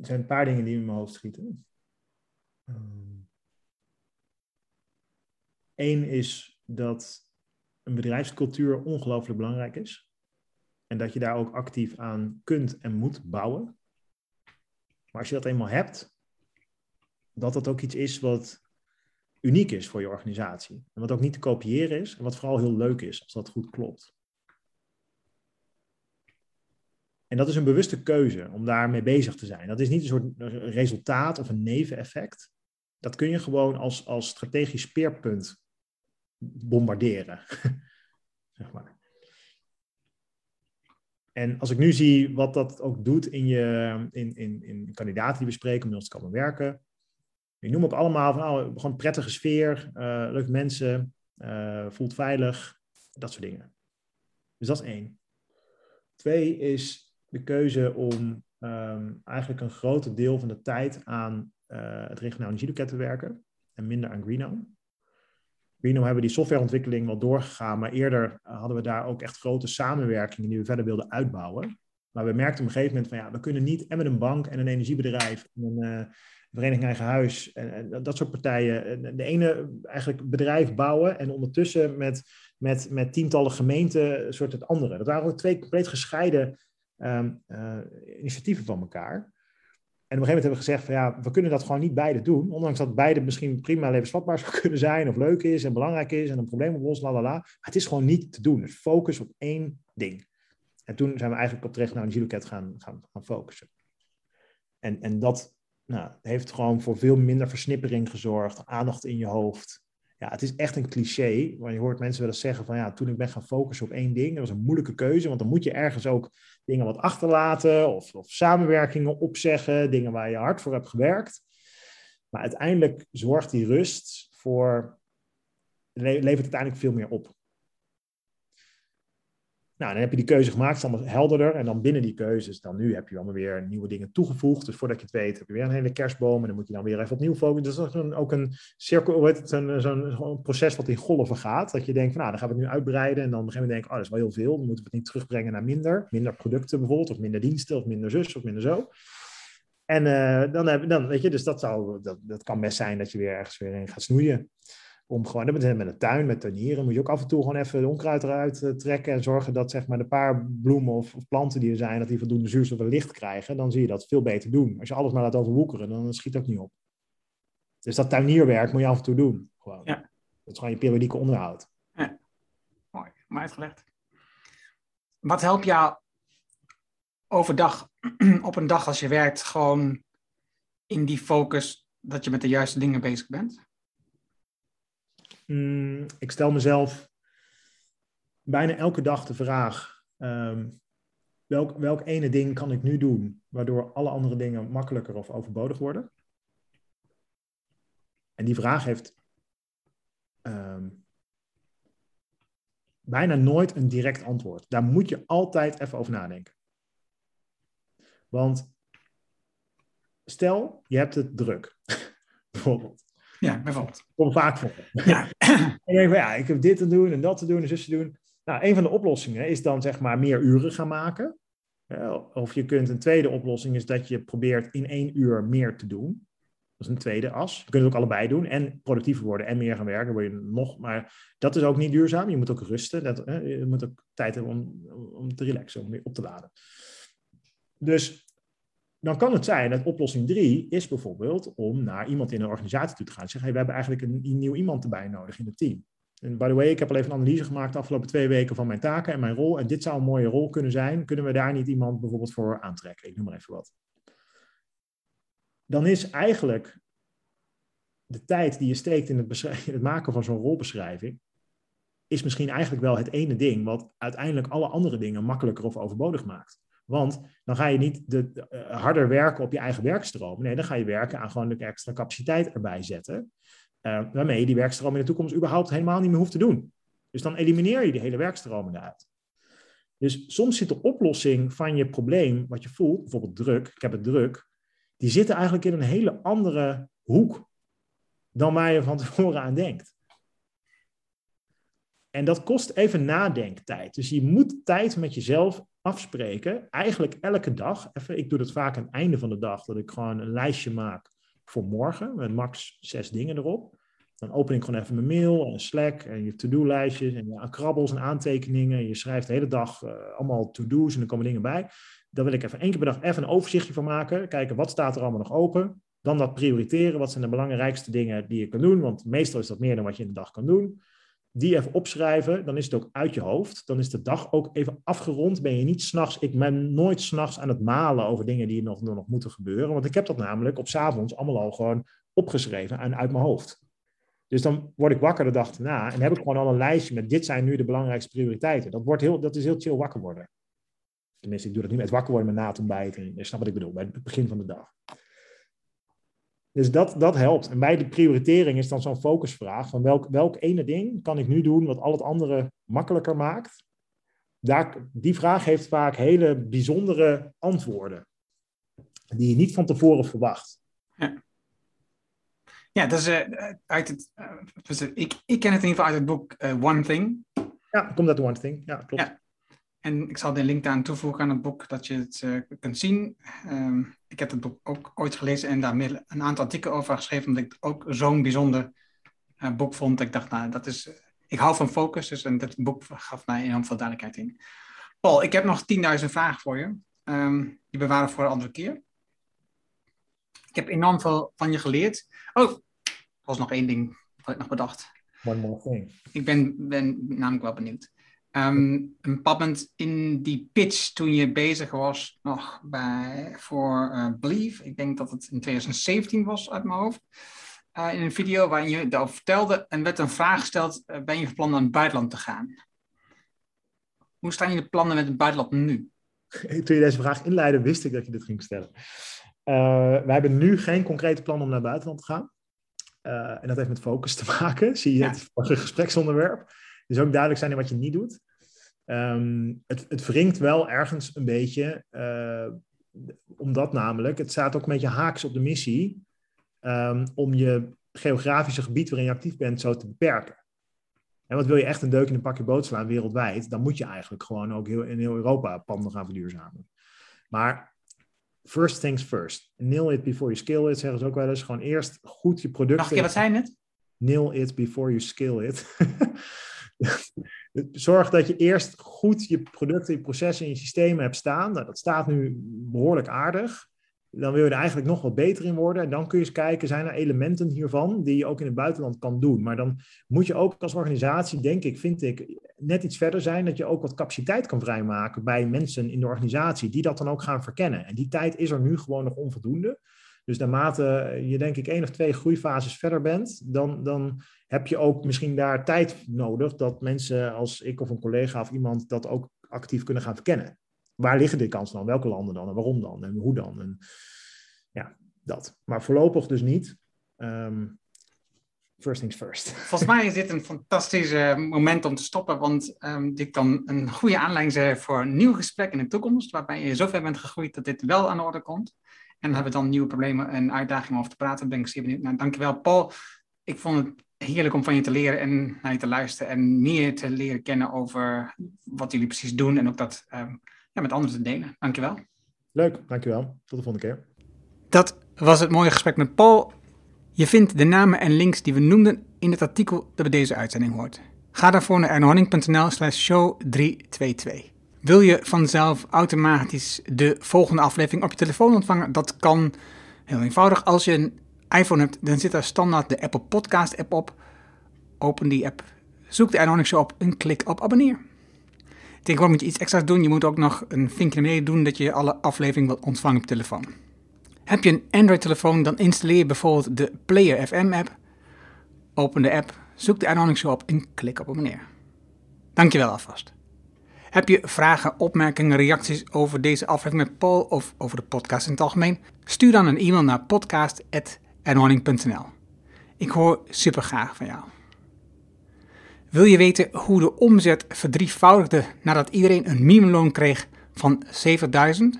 zijn een paar dingen die in mijn hoofd schieten. Eén is dat een bedrijfscultuur ongelooflijk belangrijk is. En dat je daar ook actief aan kunt en moet bouwen. Maar als je dat eenmaal hebt, dat dat ook iets is wat uniek is voor je organisatie. En wat ook niet te kopiëren is en wat vooral heel leuk is als dat goed klopt. En dat is een bewuste keuze om daarmee bezig te zijn. Dat is niet een soort resultaat of een neveneffect. Dat kun je gewoon als, als strategisch speerpunt bombarderen. zeg maar. En als ik nu zie wat dat ook doet in, je, in, in, in kandidaten die we spreken om met ons te komen werken. Ik noem ook allemaal van oh, gewoon prettige sfeer, uh, leuke mensen, uh, voelt veilig, dat soort dingen. Dus dat is één. Twee is de keuze om um, eigenlijk een groot deel van de tijd aan uh, het regionaal energieloket te werken en minder aan Greeno. Greeno hebben die softwareontwikkeling wel doorgegaan, maar eerder hadden we daar ook echt grote samenwerkingen die we verder wilden uitbouwen. Maar we merkten op een gegeven moment van ja, we kunnen niet en met een bank en een energiebedrijf en een Vereniging Eigen Huis en, en, dat soort partijen. De ene eigenlijk bedrijf bouwen en ondertussen met, met, met tientallen gemeenten soort het andere. Dat waren ook twee compleet gescheiden um, uh, initiatieven van elkaar. En op een gegeven moment hebben we gezegd van ja, we kunnen dat gewoon niet beide doen. Ondanks dat beide misschien prima levensvatbaar zou kunnen zijn of leuk is en belangrijk is en een probleem oplost, la la la. Maar het is gewoon niet te doen. Dus focus op één ding. En toen zijn we eigenlijk op terecht naar een Giloket gaan, gaan, gaan focussen. En, en dat nou, heeft gewoon voor veel minder versnippering gezorgd, aandacht in je hoofd. Ja, het is echt een cliché, want je hoort mensen wel eens zeggen van ja, toen ik ben gaan focussen op één ding, dat was een moeilijke keuze, want dan moet je ergens ook dingen wat achterlaten of, of samenwerkingen opzeggen, dingen waar je hard voor hebt gewerkt. Maar uiteindelijk zorgt die rust voor, levert uiteindelijk veel meer op. Nou, dan heb je die keuze gemaakt, allemaal helderder. En dan binnen die keuzes, dan nu heb je allemaal weer nieuwe dingen toegevoegd. Dus voordat je het weet, heb je weer een hele kerstboom. En dan moet je dan weer even opnieuw focussen. Dus dat is ook een cirkel, zo'n zo proces wat in golven gaat. Dat je denkt, van, nou, dan gaan we het nu uitbreiden. En dan op een gegeven moment denk ik, oh, dat is wel heel veel. Dan moeten we het niet terugbrengen naar minder. Minder producten bijvoorbeeld, of minder diensten, of minder zus, of minder zo. En uh, dan, heb, dan, weet je, dus dat, zou, dat, dat kan best zijn dat je weer ergens weer in gaat snoeien om gewoon, dat met een tuin, met tuinieren, moet je ook af en toe gewoon even de onkruid eruit eh, trekken en zorgen dat zeg maar de paar bloemen of, of, planten die er zijn, dat die voldoende zuurstof en licht krijgen. Dan zie je dat veel beter doen. Als je alles maar laat overwoekeren, dan schiet het ook niet op. Dus dat tuinierwerk moet je af en toe doen. Gewoon. Ja. Dat is gewoon je periodieke onderhoud. Ja. Mooi, mooi uitgelegd. Wat helpt jou overdag, op een dag als je werkt, gewoon in die focus dat je met de juiste dingen bezig bent? Mm, ik stel mezelf bijna elke dag de vraag: um, welk, welk ene ding kan ik nu doen waardoor alle andere dingen makkelijker of overbodig worden? En die vraag heeft um, bijna nooit een direct antwoord. Daar moet je altijd even over nadenken. Want stel, je hebt het druk, bijvoorbeeld. Ja, bijvoorbeeld. Kom vaak voor. Ja. en je denkt, ja, ik heb dit te doen en dat te doen en zus te doen. Nou, een van de oplossingen is dan zeg maar meer uren gaan maken. Of je kunt een tweede oplossing is dat je probeert in één uur meer te doen. Dat is een tweede as. Je kunt het ook allebei doen. En productiever worden en meer gaan werken. Word je nog, maar dat is ook niet duurzaam. Je moet ook rusten. Dat, je moet ook tijd hebben om, om te relaxen, om weer op te laden. Dus dan kan het zijn dat oplossing drie is bijvoorbeeld om naar iemand in een organisatie toe te gaan en zeggen, hey, we hebben eigenlijk een, nieuw iemand erbij nodig in het team. En by the way, ik heb al even een analyse gemaakt de afgelopen twee weken van mijn taken en mijn rol. En dit zou een mooie rol kunnen zijn. Kunnen we daar niet iemand bijvoorbeeld voor aantrekken? Ik noem maar even wat. Dan is eigenlijk de tijd die je steekt in het, in het maken van zo'n rolbeschrijving, is misschien eigenlijk wel het ene ding wat uiteindelijk alle andere dingen makkelijker of overbodig maakt. Want dan ga je niet de, uh, harder werken op je eigen werkstroom. Nee, dan ga je werken aan gewoon de extra capaciteit erbij zetten. Uh, waarmee je die werkstroom in de toekomst überhaupt helemaal niet meer hoeft te doen. Dus dan elimineer je die hele werkstromen eruit. Dus soms zit de oplossing van je probleem, wat je voelt, bijvoorbeeld druk, ik heb het druk, die zitten eigenlijk in een hele andere hoek dan waar je van tevoren aan denkt. En dat kost even nadenktijd. Dus je moet tijd met jezelf afspreken. Eigenlijk elke dag. Even, ik doe dat vaak aan het einde van de dag. Dat ik gewoon een lijstje maak voor morgen. Met max zes dingen erop. Dan open ik gewoon even mijn mail en Slack en je to-do-lijstjes en je krabbels en aantekeningen. Je schrijft de hele dag uh, allemaal to-do's en er komen dingen bij. Dan wil ik even één keer per dag even een overzichtje van maken. Kijken wat staat er allemaal nog open. Dan dat prioriteren. Wat zijn de belangrijkste dingen die je kan doen? Want meestal is dat meer dan wat je in de dag kan doen. Die even opschrijven. Dan is het ook uit je hoofd. Dan is de dag ook even afgerond. Ben je niet s'nachts. Ik ben nooit s'nachts aan het malen over dingen die nog, nog moeten gebeuren. Want ik heb dat namelijk op s'avonds allemaal al gewoon opgeschreven en uit mijn hoofd. Dus dan word ik wakker de dag erna en heb ik gewoon al een lijstje met dit zijn nu de belangrijkste prioriteiten. Dat, wordt heel, dat is heel chill wakker worden. Tenminste, ik doe dat niet met wakker worden met na het ontbijt. je snapt wat ik bedoel, bij het begin van de dag. Dus dat, dat helpt. En bij de prioritering is dan zo'n focusvraag van welk, welk ene ding kan ik nu doen wat al het andere makkelijker maakt. Daar, die vraag heeft vaak hele bijzondere antwoorden die je niet van tevoren verwacht. Ja. Ja, dat is uh, uit het. Uh, ik, ik ken het in ieder geval uit het boek uh, One Thing. Ja, komt uit One Thing. Ja, klopt. Ja. En ik zal de link aan toevoegen aan het boek, dat je het kunt zien. Um, ik heb het boek ook ooit gelezen en daar een aantal artikelen over geschreven, omdat ik het ook zo'n bijzonder boek vond. Ik dacht, nou, dat is. Ik hou van focus, dus en dit boek gaf mij enorm veel duidelijkheid in. Paul, ik heb nog 10.000 vragen voor je. Um, die bewaren voor een andere keer. Ik heb enorm veel van je geleerd. Oh, was nog één ding wat ik nog bedacht. One more thing. Ik ben, ben namelijk wel benieuwd. Um, een bepaald in die pitch toen je bezig was nog bij, voor uh, Believe, ik denk dat het in 2017 was uit mijn hoofd, uh, in een video waarin je daarover vertelde en werd een vraag gesteld, uh, ben je van plan naar het buitenland te gaan? Hoe staan je de plannen met het buitenland nu? Toen je deze vraag inleidde, wist ik dat je dit ging stellen. wij hebben nu geen concrete plan om naar het buitenland te gaan. En dat heeft met focus te maken. Zie je het ja. gespreksonderwerp. Dus ook duidelijk zijn in wat je niet doet. Um, het, het wringt wel ergens een beetje, uh, omdat namelijk, het staat ook een beetje haaks op de missie, um, om je geografische gebied waarin je actief bent zo te beperken. En wat wil je echt een deuk in een pakje boot slaan wereldwijd, dan moet je eigenlijk gewoon ook heel, in heel Europa panden gaan verduurzamen. Maar first things first. Nail it before you scale it, zeggen ze ook wel eens. Gewoon eerst goed je producten... Mag je, wat zijn het? Nail it before you scale it. Zorg dat je eerst goed je producten, je processen en je systemen hebt staan. Nou, dat staat nu behoorlijk aardig dan wil je er eigenlijk nog wat beter in worden. En dan kun je eens kijken, zijn er elementen hiervan die je ook in het buitenland kan doen. Maar dan moet je ook als organisatie, denk ik, vind ik, net iets verder zijn. Dat je ook wat capaciteit kan vrijmaken bij mensen in de organisatie die dat dan ook gaan verkennen. En die tijd is er nu gewoon nog onvoldoende. Dus naarmate je denk ik één of twee groeifases verder bent, dan, dan heb je ook misschien daar tijd nodig dat mensen als ik of een collega of iemand dat ook actief kunnen gaan verkennen waar liggen die kansen dan? Welke landen dan? En waarom dan? En hoe dan? En ja, dat. Maar voorlopig dus niet. Um, first things first. Volgens mij is dit een fantastisch moment om te stoppen, want um, dit kan een goede aanleiding zijn voor een nieuw gesprek in de toekomst, waarbij je zover bent gegroeid dat dit wel aan de orde komt. En dan hebben we dan nieuwe problemen en uitdagingen over te praten. Ben ik zeer benieuwd naar. Dankjewel, Paul. Ik vond het heerlijk om van je te leren en naar je te luisteren en meer te leren kennen over wat jullie precies doen en ook dat um, met anderen te delen. Dankjewel. Leuk, dankjewel. Tot de volgende keer. Dat was het mooie gesprek met Paul. Je vindt de namen en links die we noemden in het artikel dat bij deze uitzending hoort. Ga daarvoor naar ernohanning.nl slash show 322. Wil je vanzelf automatisch de volgende aflevering op je telefoon ontvangen? Dat kan heel eenvoudig. Als je een iPhone hebt, dan zit daar standaard de Apple Podcast app op. Open die app, zoek de Show op en klik op abonneer. Tegenwoordig moet je iets extra's doen. Je moet ook nog een vinkje naar beneden doen dat je alle afleveringen wilt ontvangen op telefoon. Heb je een Android-telefoon, dan installeer je bijvoorbeeld de Player FM-app. Open de app, zoek de aanhouding op en klik op abonneer. Dankjewel alvast. Heb je vragen, opmerkingen, reacties over deze aflevering met Paul of over de podcast in het algemeen? Stuur dan een e-mail naar podcast.ernhorning.nl. Ik hoor super graag van jou. Wil je weten hoe de omzet verdrievoudigde nadat iedereen een minimumloon kreeg van 7000?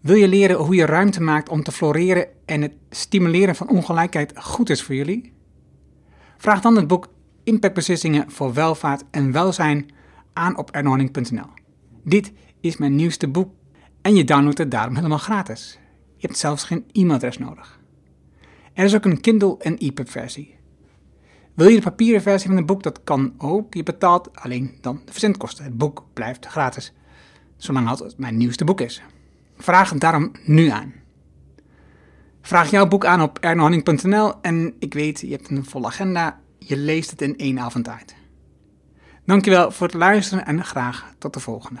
Wil je leren hoe je ruimte maakt om te floreren en het stimuleren van ongelijkheid goed is voor jullie? Vraag dan het boek Impactbeslissingen voor welvaart en welzijn aan op ernohanning.nl. Dit is mijn nieuwste boek en je downloadt het daarom helemaal gratis. Je hebt zelfs geen e-mailadres nodig. Er is ook een Kindle en EPUB versie. Wil je de papieren versie van het boek? Dat kan ook. Je betaalt alleen dan de verzendkosten. Het boek blijft gratis, zolang het mijn nieuwste boek is. Vraag het daarom nu aan. Vraag jouw boek aan op ernohanning.nl en ik weet, je hebt een volle agenda. Je leest het in één avond uit. Dankjewel voor het luisteren en graag tot de volgende.